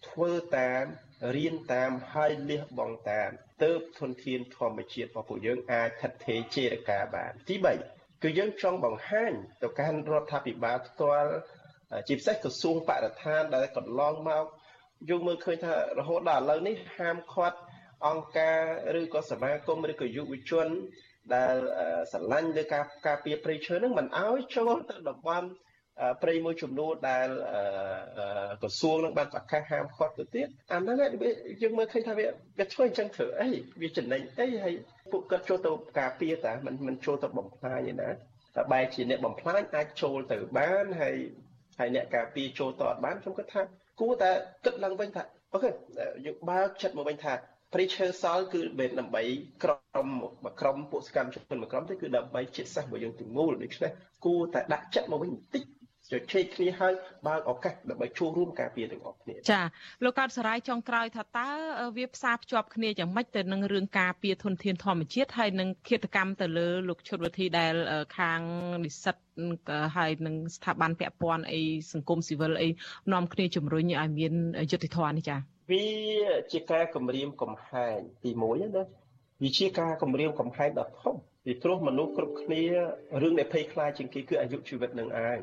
ធ្វើតាមរៀនតាមហើយលះបង់តាមទៅធនធានធម្មជាតិរបស់ពួកយើងអាចថិតថេរចេរកាបានទី3គឺយើងចង់បង្ហាញទៅកាន់រដ្ឋាភិបាលផ្ទាល់ជាពិសេសក្រសួងបរិស្ថានដែលកន្លងមកយើងមើលឃើញថារហូតដល់ឥឡូវនេះហាមឃាត់អង្គការឬក៏សមាគមឬក៏យុវជនដែលស្រឡាញ់លើការការពារព្រៃឈើនឹងមិនអោយចូលទៅតំបន់ ព្រៃមួយចំនួនដែលក្រសួងនឹងបានប្រកាសហាមឃាត់ទៅទៀតអាហ្នឹងយើងមើលឃើញថាវាវាធ្វើអញ្ចឹងធ្វើអីវាចំណេញអីហើយពួកគាត់ចូលទៅការពារតាមិនមិនចូលទៅបំផ្លាញឯណាតែបែរជាអ្នកបំផ្លាញអាចចូលទៅបានហើយហើយអ្នកការពារចូលទៅអត់បានខ្ញុំគិតថាគួរតែគិតឡើងវិញថាអូខេយើងបើកចិត្តមកវិញថាព្រៃឈើសល់គឺមិនដើម្បីក្រុមមួយក្រុមពួកសកម្មជនមួយក្រុមទេគឺដើម្បីជាតិសាសន៍របស់យើងទាំងមូលដូច្នេះគួរតែដាក់ចិត្តមកវិញបន្តិច ជជែកគ្នាហើយបើកឱកាសដើម្បីចូលរួមការពារទាំងអស់គ្នាចាលោកកើតសរាយចុងក្រោយថាតើវាផ្សារភ្ជាប់គ្នាយ៉ាងម៉េចទៅនឹងរឿងការពារធនធានធម្មជាតិហើយនឹងឃាតកម្មទៅលើលោកឈុតវិធីដែលខាងនិស្សិតហើយនឹងស្ថាប័នពាក់ព័ន្ធអីសង្គមស៊ីវិលអីនាំគ្នាជំរុញឲ្យមានយុត្តិធម៌នេះចាវាជាការគម្រាមកំហែងទី1ណាវាជាការគម្រាមកំហែងដ៏ធំពីព្រោះមនុស្សគ្រប់គ្នារឿងដែលភ័យខ្លាចជាងគេគឺអាយុជីវិតនឹងឯង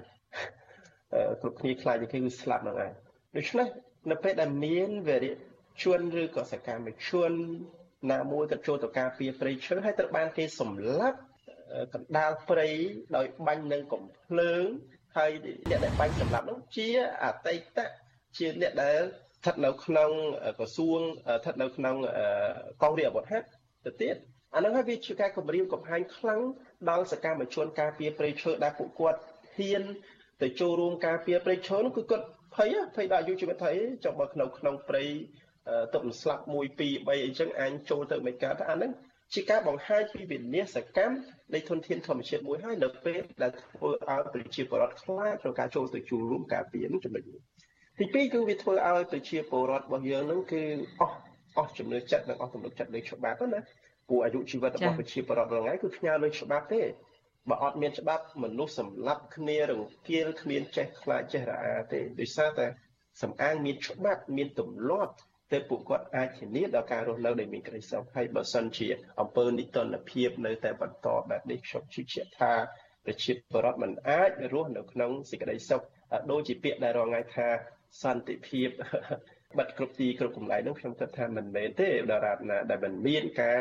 គ្រប់គ្នាខ្លាចជាងគេគឺស្លាប់នឹងឯងដូច្នេះនៅពេលដែលមានវរៈជនឬក៏សកម្មជនណាមួយក៏ចូលទៅការពារព្រៃឈើហើយត្រូវបានគេសម្លាប់កណ្ដាលព្រៃដោយបាញ់នឹងកំភ្លើងហើយអ្នកដែលបាញ់សម្លាប់នោះជាអតីតជាអ្នកដែលស្ថិតនៅក្នុងក្រសួងស្ថិតនៅក្នុងកងរាជអាវុធហត្ថទៅទៀតអានឹងហើយវាជាការគម្រាមកំហែងខ្លាំងដល់សកម្មជនការពារព្រៃឈើដែលពួកគាត់ហ៊ាន ទៅចូលរួមការពារព្រៃឈើនោះគឺគាត់ភ័យភ័យដល់អាយុជីវិតថៃចុះបើក្នុងក្នុងព្រៃទឹកមិនស្លាប់1 2 3អីចឹងអញចូលទៅមិនកើតអាហ្នឹងជាការបង្ហាញពីវិនាសកម្មនៃធនធានធម្មជាតិមួយហើយនៅពេលដែលធ្វើឲ្យប្រជាពលរដ្ឋខ្លាចក្នុងការចូលទៅចូលរួមការពារនឹងចំណុចនេះទីពីរគឺវាធ្វើឲ្យប្រជាពលរដ្ឋរបស់យើងនឹងគឺអស់អស់ចំណឿចិត្តនិងអស់ទំនុកចិត្តលើច្បាប់ណាព្រោះអាយុជីវិតរបស់ប្រជាពលរដ្ឋរាល់ថ្ងៃគឺផ្ញើលើច្បាប់ទេ បើអត់មានច្បាប់មនុស្សសម្លាប់គ្នារង្គាលគ្មានចេះខ្លាចចេះរអាទេដោយសារតែសំអាងមានច្បាប់មានទម្លាប់តែពួកគាត់អាចធានាដល់ការរស់នៅដែលមានក្តីសុខហើយបើសិនជាអង្គើនិតិនភាពនៅតែបន្តបែបនេះខ្ញុំជឿជាក់ថាប្រជាពលរដ្ឋមិនអាចរស់នៅក្នុងសេចក្តីសុខដូចជាពាក្យដែលរងថ្ងៃថាសន្តិភាពបិទគ្រប់ទីគ្រប់កន្លែងនោះខ្ញុំគិតថាមិនមែនទេដរាបណាដែលមិនមានការ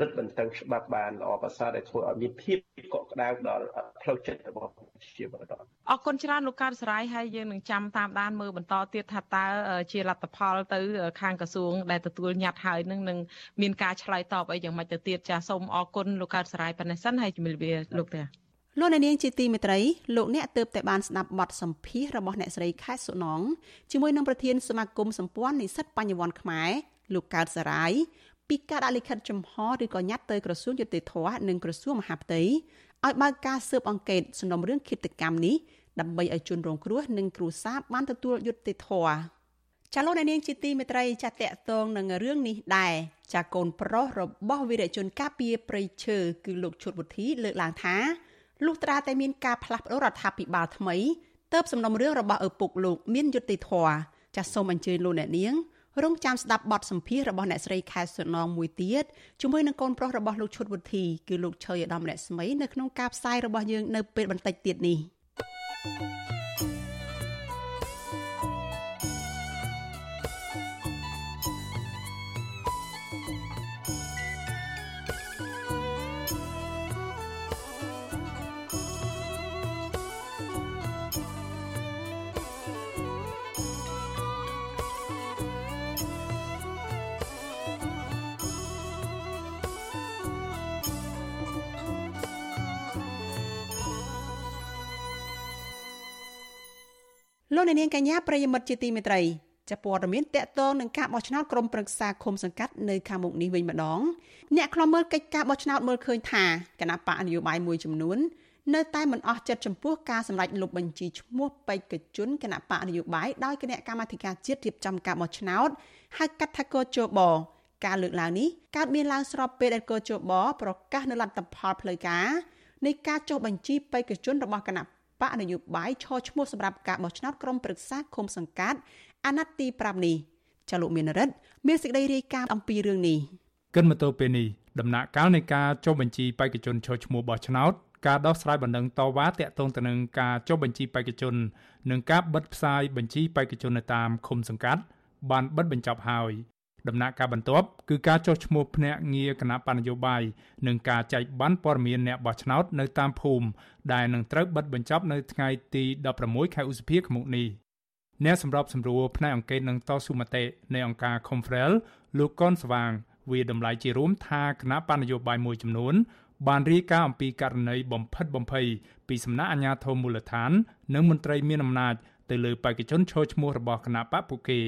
រឹតបន្តឹងច្បាប់បានល្អប្រសើរដែលធ្វើឲ្យមានភាពកក់ក្ដៅដល់ផ្លូវចិត្តរបស់ប្រជាពលរដ្ឋអរគុណច្រើនលោកកើតសរាយហើយយើងនឹងចាំតាមដានមើលបន្តទៀតថាតើជាលទ្ធផល ទៅ ខាងក្រសួង ដែលទទួលញត្តិហើយនឹងនឹងមានការឆ្លើយតបអីយ៉ាងម៉េចទៅទៀតចាសូមអរគុណលោកកើតសរាយប៉ុណ្ណេះសិនហើយជំរាបលាលោកតាលោកអ្នកនាងជាទីមេត្រីលោកអ្នកទើបតែបានស្ដាប់បទសម្ភាសរបស់អ្នកស្រីខែសុណងជាមួយនឹងប្រធានសមាគមសម្ព័ន្ធនិស្សិតបញ្ញវន្តខ្មែរលោកកើតសរាយ ពីការដាក់លិខិតចំហឬក៏ញត្តិទៅក្រសួងយុតិធធនិងក្រសួងមហាផ្ទៃឲ្យបើកការស៊ើបអង្កេតសំណុំរឿងឃាតកម្មនេះដើម្បីឲ្យជនរងគ្រោះនិងគ្រួសារបានទទួលយុត្តិធម៌ចាលោកអ្នកនាងជាទីមេត្រីចាតកតងនឹងរឿងនេះដែរចាកូនប្រុសរបស់វីរជនការពារព្រៃឈើគឺលោកឈុតវុធីលើកឡើងថាលុះត្រាតែមានការផ្លាស់ប្តូររដ្ឋាភិបាលថ្មីទៅសំណុំរឿងរបស់ឪពុកលោកមានយុត្តិធម៌ចាសសូមអញ្ជើញលោកអ្នកនាង រងចាំស្ដាប់បទសម្ភាសរបស់អ្នកស្រីខែសុណងមួយទៀតជាមួយនឹងកូនប្រុសរបស់លោកឈុតវុធីគឺលោកឆើយឧត្តមរស្មីនៅក្នុងការផ្សាយរបស់យើងនៅពេលបន្តិចទៀតនេះ លោកអ្នកនាងកញ្ញាប្រិយមិត្តជាទីមេត្រីចាព័ត៌មានតកតងនឹងការបោះឆ្នោតក្រុមប្រឹក្សាឃុំសង្កាត់នៅខាងមុខនេះវិញម្ដងអ្នកខ្លំមើលកិច្ចការបោះឆ្នោតមើលឃើញថាគណៈបកនយោបាយមួយចំនួននៅតែមិនអស់ចិត្តចំពោះការសម្រេចលុបបញ្ជីឈ្មោះបេក្ខជនគណៈបកនយោបាយដោយគណៈកម្មាធិការជាតិរៀបចំការបោះឆ្នោតហៅកាត់ថាកោជបការលើកឡើងនេះកើតមានឡើងស្របពេលដែលកោជបប្រកាសនៅលទ្ធផលផ្លូវការនៃការចុះបញ្ជីបេក្ខជនរបស់គណៈ បកនយោបាយឈរឈ្មោះសម្រាប់ការបោះឆ្នោតក្រុមប្រឹក្សាឃុំសង្កាត់អាណត្តិទី5នេះចលុមានរិទ្ធមានសេចក្តីរាយការណ៍អំពីរឿងនេះគិនមកទល់ពេលនេះដំណាក់កាលនៃការចុះបញ្ជីបេក្ខជនឈរឈ្មោះបោះឆ្នោតការដោះស្រាយបណ្ដឹងតវ៉ាតាក់ទងទៅនឹងការចុះបញ្ជីបេក្ខជន និងការបិទផ្សាយបញ្ជីបេក្ខជននៅតាមឃុំសង្កាត់បានបិទបញ្ចប់ហើយ ដំណាក់កាលបន្ទាប់គឺការចុះឈ្មោះភ្នាក់ងារគណៈបញ្ញយោបាយនិងការចែកបានព័ត៌មានអ្នកបោះឆ្នោតនៅតាមភូមិដែលនឹងត្រូវបិទបញ្ចប់នៅថ្ងៃទី16ខែឧសភាឆ្នាំនេះអ្នកសម្របសម្រួលផ្នែកអង្គការនឹងតស៊ូមតិនៃអង្គការ Confrel លោកកនស្វាងវាតម្លៃជារួមថាគណៈបញ្ញយោបាយមួយចំនួន បានរាយការណ៍អំពីករណីបំផិតបំភ័យពីសំណាក់អាជ្ញាធរមូលដ្ឋាន និងមន្ត្រីមានអំណាចទៅលើបេក្ខជនឈរឈ្មោះរបស់គណៈបកពួកគេ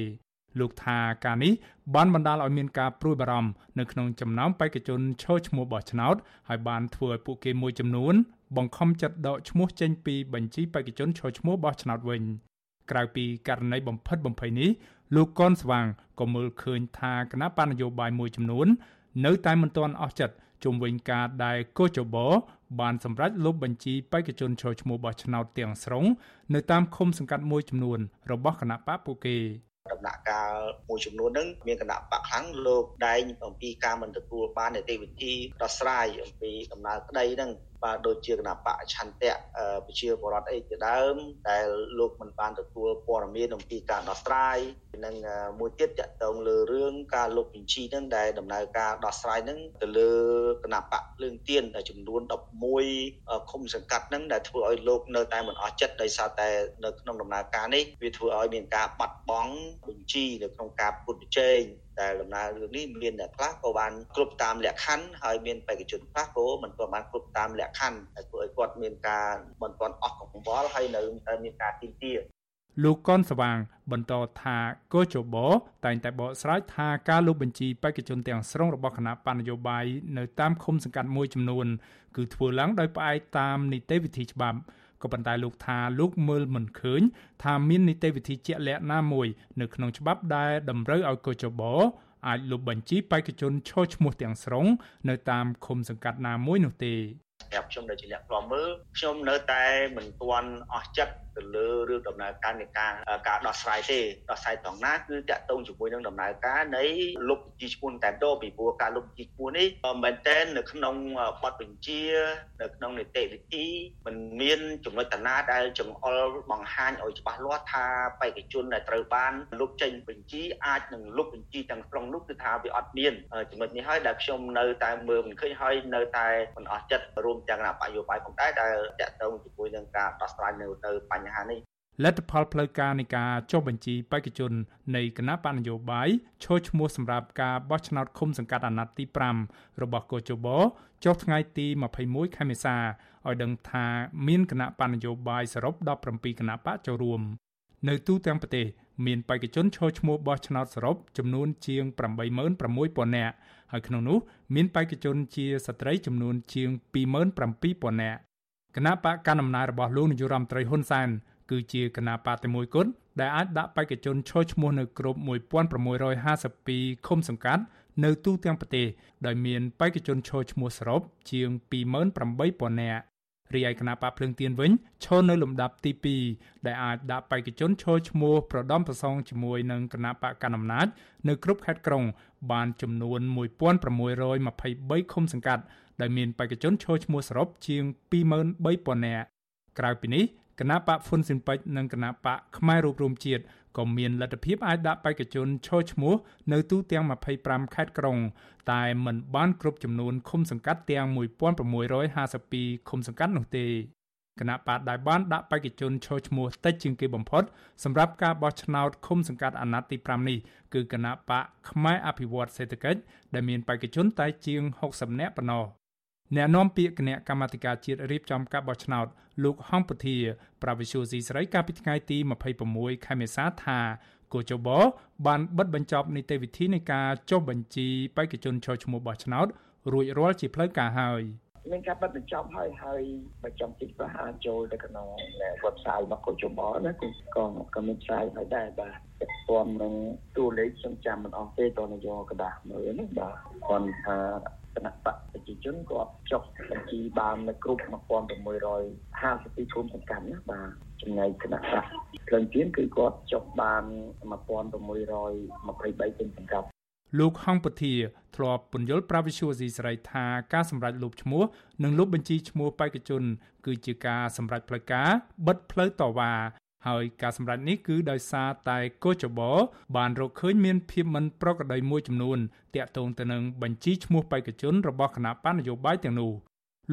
លោកថាការនេះបានបណ្ដាលឲ្យមានការព្រួយបារម្ភនៅក្នុងចំណោមបេក្ខជនឈរឈ្មោះបោះឆ្នោតហើយបានធ្វើឲ្យពួកគេមួយចំនួនបង្ខំចិត្តដកឈ្មោះចេញពីបញ្ជីបេក្ខជនឈរឈ្មោះបោះឆ្នោតវិញក្រៅពីករណីបំផិតបំភ័យនេះលោកកនស្វាងក៏មើលឃើញថាគណៈបញ្ញយោបាយមួយចំនួន នៅតែមិនទាន់អស់ចិត្តជុំវិញការដែលកោចបោបានសម្រេចលុបបញ្ជីបេក្ខជនចូលឈ្មោះបោះឆ្នោតទាំងស្រុងនៅតាមឃុំសង្កាត់មួយចំនួនរបស់គណៈបកពួកគេ ដំណាក់កាលមួយចំនួនហ្នឹងមានគណៈបកខ្លាំងលោកដែងអំពីការមិនទទួលបាននីតិវិធីដោះស្រាយអំពីដំណើរក្តីហ្នឹងបាទដូចជាគណៈបកឆន្ទៈប្រជាពលរដ្ឋអីជាដើមដែលលោកមិនបានទទួលព័ត៌មានអំពីការដោះស្រាយនិងមួយទៀតតកតងលើរឿងការលុបបញ្ជីហ្នឹងដែលដំណើរការដោះស្រាយហ្នឹងទៅលើគណៈបកភ្លើងទៀនចំនួន11ឃុំសង្កាត់ហ្នឹងដែលធ្វើឲ្យលោកនៅតែមិនអស់ចិត្តដោយសារតែនៅក្នុងដំណើរការនេះវាធ្វើឲ្យមានការបាត់បង់បញ្ជីនៅក្នុងការពុតប្រជែង ដែលដំណើររឿងនេះមានអ្នកខ្លះក៏បានគ្រប់តាមលក្ខខណ្ឌហើយមានបេក្ខជនខ្លះក៏មិនទាន់បានគ្រប់តាមលក្ខខណ្ឌហើយធ្វើឲ្យគាត់មានការមិនទាន់អស់កង្វល់ហើយនៅតែមានការទីទាលោកកនស្វាង បន្តថាកោជបតែងតែបកស្រាយថាការលុបបញ្ជីបេក្ខជនទាំងស្រុងរបស់គណៈបញ្ញយោបាយនៅតាមឃុំសង្កាត់មួយចំនួន គឺធ្វើឡើងដោយផ្អែកតាមនីតិវិធីច្បាប់ ក៏ប៉ុន្តែលោកថាលោកមើលមិនឃើញ ថាមាននីតិវិធីជាក់លាក់ណាមួយ នៅក្នុងច្បាប់ដែលតម្រូវឲ្យកោចបអាចលុបបញ្ជីបេក្ខជនឈរឈ្មោះទាំងស្រុង នៅតាមឃុំសង្កាត់ណាមួយនោះទេសម្រាប់ខ្ញុំដែលជាអ្នកខ្លាំមើលខ្ញុំនៅតែមិនទាន់អស់ចិត្ត ទៅលើរឿងដំណើរការនៃការការដោះស្រាយទេដោះស្រាយត្រង់ណាគឺតាក់ទងជាមួយនឹងដំណើរការនៃលុបបញ្ជីឈ្មោះតែតពីព្រោះការលុបបញ្ជីឈ្មោះនេះមែនតែននៅក្នុងបទបញ្ជា នៅក្នុងនីតិវិធីมันមានចំណុចតាណាដែលចង្អុលបង្ហាញឲ្យច្បាស់លាស់ថាបេក្ខជនដែលត្រូវបានលុបចេញបញ្ជីអាចនឹងលុបបញ្ជីទាំងស្រុងនោះគឺថាវាអត់មានចំណុចនេះហើយដែលខ្ញុំនៅតែមើលមិនឃើញហើយនៅតែមិនអស់ចិត្តរួមទាំងគណៈបកយោបាយផងដែរដែលតាក់ទងជាមួយនឹងការដោះស្រាយនៅទៅបញ្ហានេះលទ្ធផលផ្លូវការនៃការចុះបញ្ជីបេក្ខជននៃគណៈបកនយោបាយឈរឈ្មោះសម្រាប់ការបោះឆ្នោតឃុំសង្កាត់អាណត្តិទី5របស់កោជបចុះថ្ងៃទី21ខែមេសាឲ្យដឹងថាមានគណៈបកនយោបាយសរុប17គណៈបកចូលរួមនៅទូទាំងប្រទេសមានបេក្ខជនឈរឈ្មោះបោះឆ្នោតសរុបចំនួនជាង86000នាក់ហើយក្នុងនោះមានបេក្ខជនជាស្ត្រីចំនួនជាង27000នាក់ គណៈបកកណ្ដាលអំណាចរបស់លោកនាយរដ្ឋមន្ត្រីហ៊ុនសែនគឺជាគណៈបកតែមួយគត់ដែលអាចដាក់បេក្ខជនឈរឈ្មោះនៅគ្រប់1652ឃុំសង្កាត់នៅទូទាំងប្រទេសដោយមានបេក្ខជនឈរឈ្មោះសរុបជាង28000នាក់ រីឯគណៈបកភ្លើងទៀនវិញឈរនៅលំដាប់ទី2ដែលអាចដាក់បេក្ខជនឈរឈ្មោះប្រដំប្រសងជាមួយនឹងគណៈបកកណ្ដាលអំណាចនៅគ្រប់ខេត្តក្រុង បានចំនួន1623ឃុំសង្កាត់ដែលមានបេក្ខជនឈរឈ្មោះសរុបជាង23000នាក់ក្រៅពីនេះគណៈបកហ្វុនស៊ិនពេជ្រនិងគណៈបកខ្មែររួបរวมជាតិ ក៏មានលទ្ធភាពអាចដាក់បេក្ខជនឈរឈ្មោះនៅទូទាំង25ខេត្តក្រុង តែមិនបានគ្រប់ចំនួនឃុំសង្កាត់ទាំង1652ឃុំសង្កាត់នោះទេគណៈបកដែលបានដាក់បេក្ខជនឈរឈ្មោះតិចជាងគេបំផុតសម្រាប់ការបោះឆ្នោតឃុំសង្កាត់អាណត្តិទី5នេះគឺគណៈបកខ្មែរអភិវឌ្ឍសេដ្ឋកិច្ចដែលមានបេក្ខជនតែជាង60នាក់ប៉ុណ្ណោះអ្នកនាំពាក្យគណៈកម្មាធិការជាតិរៀបចំការបោះឆ្នោត លោកហំពធាប្រវិសុយស៊ីស្រីកាលពីថ្ងៃទី26ខែមេសាថាគូចបបានបិទបញ្ចប់នីតិវិធីនៃការចុះបញ្ជីបេក្ខជនចូលឈ្មោះបោះឆ្នោតរួចរាល់ជាផ្លូវការហើយមានការបិទបញ្ចប់ហើយហើយបញ្ចប់ទីប្រហែលចូលទៅក្នុង website របស់គូចបណាគឺក៏ក៏មានផ្សាយហើយដែរបាទពាក់ព័ន្ធនឹងតួលេខខ្ញុំចាំមិនអស់ទេតើនយោកដាស់មើលណាបាទគាត់ថា គណៈបកប្រជាជនគាត់ចុះបញ្ជីបាននៅគ្រប់1652ឃុំសង្កាត់ណាបាទចំណែកគណៈបកក្លិនទៀនគឺគាត់ចុះបាន1623ឃុំសង្កាត់លោកហងពធាធ្លាប់ពន្យល់ប្រាវិសុយស៊ីស្រីថាការសម្រេចលុបឈ្មោះនិងលុបបញ្ជីឈ្មោះបេក្ខជន គឺជាការសម្រេចផ្លូវការបិទផ្លូវតវ៉ា ហើយការសម្រេចនេះគឺដោយសារតែកោចបបានរកឃើញមានភាពមិនប្រក្រតីមួយចំនួនតាក់ទងទៅនឹងបញ្ជីឈ្មោះបេក្ខជនរបស់គណៈបណ្ឌនយោបាយទាំងនោះ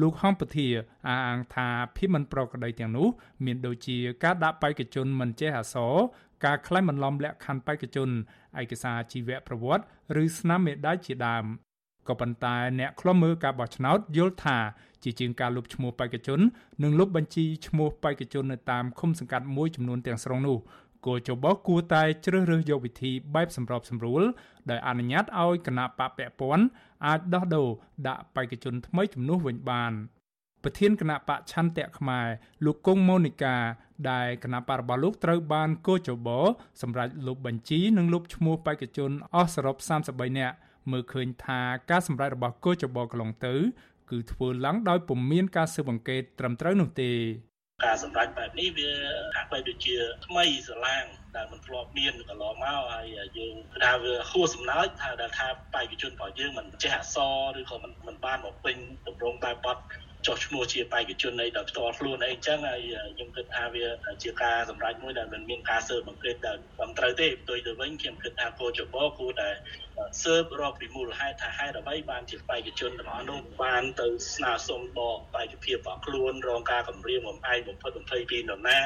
លោកហំពធាអះអាងថាភាពមិនប្រក្រតីទាំងនោះមានដូចជាការដាក់បេក្ខជនមិនចេះអក្សរការក្លែងបន្លំលក្ខខណ្ឌបេក្ខជនឯកសារជីវប្រវត្តិឬស្នាមមេដាយជាដើមក៏ប៉ុន្តែអ្នកខ្លំមើលការបោះឆ្នោតយល់ថា ជាជាងការលុបឈ្មោះបេក្ខជននិងលុបបញ្ជីឈ្មោះបេក្ខជននៅតាមឃុំសង្កាត់មួយចំនួនទាំងស្រុងនោះគោចបគួរតែជ្រើសរើសយកវិធីបែបសម្របសម្រួលដោយអនុញ្ញាតឲ្យគណៈបកពពន់អាចដោះដូរដាក់បេក្ខជនថ្មីជំនួសវិញបានប្រធានគណៈបកឆន្ទៈខ្មែរលោកគង់ម៉ូនីកាដែលគណៈបករបស់លោកត្រូវបានកោចបសម្រាប់លុបបញ្ជីនិងលុបឈ្មោះបេក្ខជនអស់សរុប33នាក់មើលឃើញថាការសម្រេចរបស់កោចបកន្លងទៅ គឺធ្វើឡើងដោយពុំមានការស៊ើបអង្កេតត្រឹមត្រូវនោះទេការសម្រេចបែបនេះវាហាក់បីដូចជាថ្មីស្រឡាងដែលមិនធ្លាប់មានកន្លងមកហើយយើងថាវាហួសសំណើចថាដែលថាបេក្ខជនរបស់យើងមិនចេះអក្សរឬក៏មិនមិនបានមកពេញតម្រងបែបបត់ចុះឈ្មោះជាបេក្ខជនអីដោយផ្ទាល់ខ្លួនអីចឹងហើយខ្ញុំគិតថាវាជាការសម្រេចមួយដែលមិនមានការស៊ើបអង្កេតដែលត្រឹមត្រូវទេផ្ទុយទៅវិញខ្ញុំគិតថាគោចបគួរតែស៊ើបរកពីមូលហេតុថាហេតុអ្វីបានជាបេក្ខជនទាំងអស់នោះបានទៅស្នើសុំបកបេក្ខភាពរបស់ខ្លួនរងការគម្រាមបំផាយបំផិតបំភ័យពីនរណា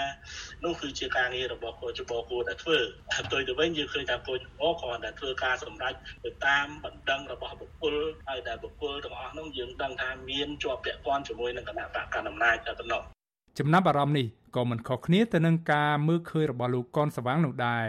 នោះគឺជាការងាររបស់គោចបគួរតែធ្វើផ្ទុយទៅវិញយើងឃើញថាគោចបគ្រាន់តែធ្វើការសម្រេចទៅតាមបណ្ដឹងរបស់បុគ្គលហើយដែលបុគ្គលទាំងអស់នោះយើងដឹងថាមានជាប់ពាក់ព័ន្ធជាមួយនឹងគណៈបកកណ្ដាលអំណាចតែប៉ុណ្ណោះចំណាប់អារម្មណ៍នេះក៏មិនខុសគ្នាទៅនឹងការមើលឃើញរបស់លោកកនសវាងនោះដែរ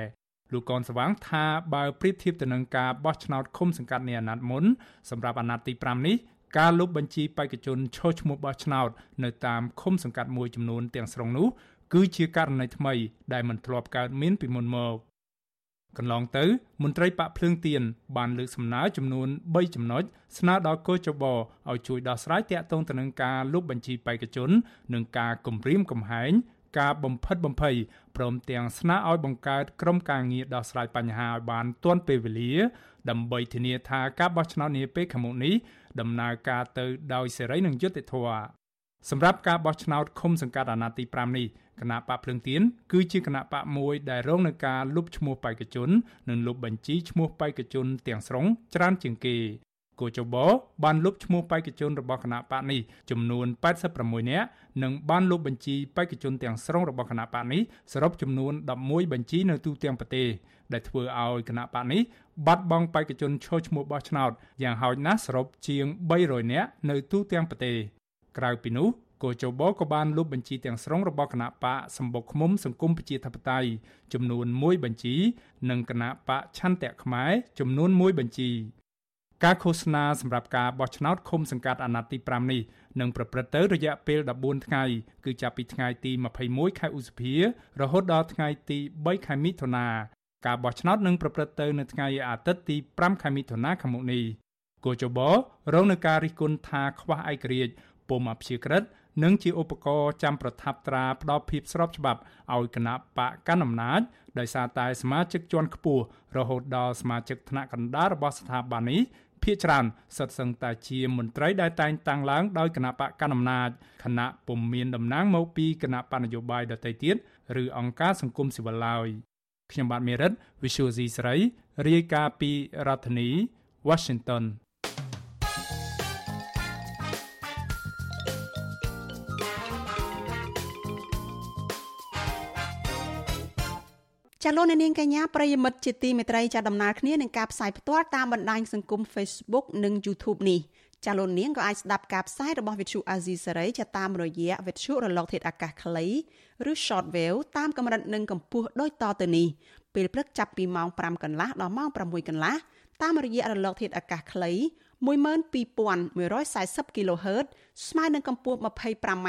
លោកកនសវាងថាបើប្រៀបធៀបទៅនឹងការបោះឆ្នោតឃុំសង្កាត់នៃអាណត្តិមុនសម្រាប់អាណត្តិទី5នេះការលុបបញ្ជីបេក្ខជនឈរឈ្មោះបោះឆ្នោតនៅតាមឃុំសង្កាត់មួយចំនួនទាំងស្រុងនោះគឺជាករណីថ្មីដែលមិនធ្លាប់កើតមានពីមុនមកកន្លងទៅ មន្ត្រីបកភ្លើងទៀនបានលើកសំណើចំនួន3ចំណុចស្នើដល់កោចបឲ្យជួយដោះស្រាយទាក់ទងទៅនឹងការលុបបញ្ជីបេក្ខជន និងការគំរាមកំហែង ការបំផិតបំភ័យព្រមទាំងស្នើឲ្យបង្កើតក្រុមការងារដោះស្រាយបញ្ហាឲ្យបានទាន់ពេលវេលា ដើម្បីធានាថាការបោះឆ្នោតនាពេលខាងមុខនេះដំណើរការទៅដោយសេរីនិងយុត្តិធម៌សម្រាប់ការបោះឆ្នោតឃុំសង្កាត់អាណត្តិទី5នេះគណៈបកភ្លឹងទៀនគឺជាគណៈបកមួយដែលរងនឹងការលុបឈ្មោះបេក្ខជន និងលុបបញ្ជីឈ្មោះបេក្ខជនទាំងស្រុងច្រើនជាងគេ គូចបបានលុបឈ្មោះបេក្ខជនរបស់គណៈបកនេះចំនួន86នាក់និងបានលុបបញ្ជីបេក្ខជនទាំងស្រុងរបស់គណៈបកនេះសរុបចំនួន11បញ្ជីនៅទូទាំងប្រទេសដែលធ្វើឲ្យគណៈបកនេះបាត់បង់បេក្ខជនឈរឈ្មោះបោះឆ្នោតយ៉ាងហោចណាស់សរុបជាង300នាក់នៅទូទាំងប្រទេសក្រៅពីនោះគោចបក៏បានលុបបញ្ជីទាំងស្រុងរបស់គណៈបកសម្បុកឃុំសង្គមប្រជាធិបតេយ្យចំនួន1បញ្ជី និងគណៈបកឆន្ទៈខ្មែរចំនួន1បញ្ជី ការឃោសនាសម្រាប់ការបោះឆ្នោតឃុំសង្កាត់អាណត្តិទី5នេះនឹងប្រព្រឹត្តទៅរយៈពេល14ថ្ងៃគឺចាប់ពីថ្ងៃទី21ខែឧសភា រហូតដល់ថ្ងៃទី3ខែមិថុនាការបោះឆ្នោតនឹងប្រព្រឹត្តទៅនៅថ្ងៃអាទិត្យទី5ខែមិថុនាខាងមុខនេះគូចបរងនឹងការរិះគន់ថាខ្វះឯករាជ្យពុំអព្យាក្រឹតនិងជាឧបករណ៍ចាំប្រថាប់ត្រាផ្ដល់ភាពស្របច្បាប់ឲ្យគណៈបកកណ្ដាលអំណាចដោយសារតែសមាជិកជាន់ខ្ពស់រហូតដល់សមាជិកថ្នាក់កណ្ដាលរបស់ស្ថាប័ននេះ ភាគច្រើនសិតសឹងតែជាមន្ត្រីដែលតែងតាំងឡើងដោយគណៈបកកណ្ដាលអំណាចគណៈពុំមានតំណែងមកពីគណៈបកនយោបាយដទៃទៀតឬអង្គការសង្គមស៊ីវិលឡើយខ្ញុំបាទមេរិត Visual C ស្រីរាយការណ៍ពីរដ្ឋធានី Washington ចាលោកនាងកញ្ញាប្រិយមិត្តជាទីមេត្រីចាដំណើរគ្នានឹងការផ្សាយផ្ទាល់តាមបណ្ដាញសង្គម Facebook និង YouTube នេះចាលោកនាងក៏អាចស្ដាប់ការផ្សាយរបស់ Vithu Azizi Saray ចាតាមរយៈ Vithu រលកធាតុអាកាសខ្លីឬ Shortwave តាមកម្រិតនិងកម្ពស់ដូចតទៅនេះពេលព្រឹកចាប់ពីម៉ោង5កន្លះដល់ម៉ោង6កន្លះតាមរយៈរលកធាតុអាកាសខ្លី12140 kHz ស្មើនឹងកម្ពស់ 25m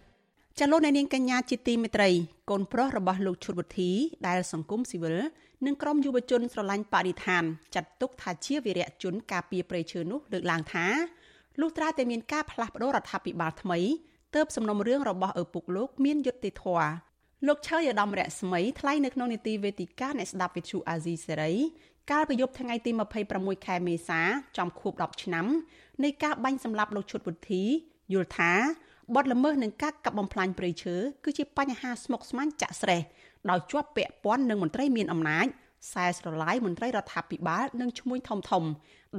ចលនានាងកញ្ញាជាទីមេត្រីកូនប្រុសរបស់លោកឈុតវុធីដែលសង្គមស៊ីវិលនិងក្រមយុវជនស្រឡាញ់បរិស្ថានចាត់ទុកថាជាវីរៈជនការពារព្រៃឈើនោះលើកឡើងថាលុះត្រាតែមានការផ្លាស់ប្តូររដ្ឋាភិបាលថ្មីទើបសំណុំរឿងរបស់ឪពុកលោកមានយុត្តិធម៌លោកឆើយឧត្តមរស្មីថ្លែងនៅក្នុងនីតិវេទិកាអ្នកស្ដាប់វិទ្យុអាស៊ីសេរីកាលពីយប់ថ្ងៃទី26ខែមេសាចំខួប10ឆ្នាំនៃការបាញ់សម្លាប់លោកឈុតវុធីយល់ថា បទល្មើសនឹងការកាប់បំផ្លាញព្រៃឈើគឺជាបញ្ហាស្មុគស្មាញចាក់ស្រេះដោយជាប់ពាក់ព័ន្ធនឹងមន្ត្រីមានអំណាចខ្សែស្រឡាយមន្ត្រីរដ្ឋាភិបាលនិងឈ្មួញធំធំ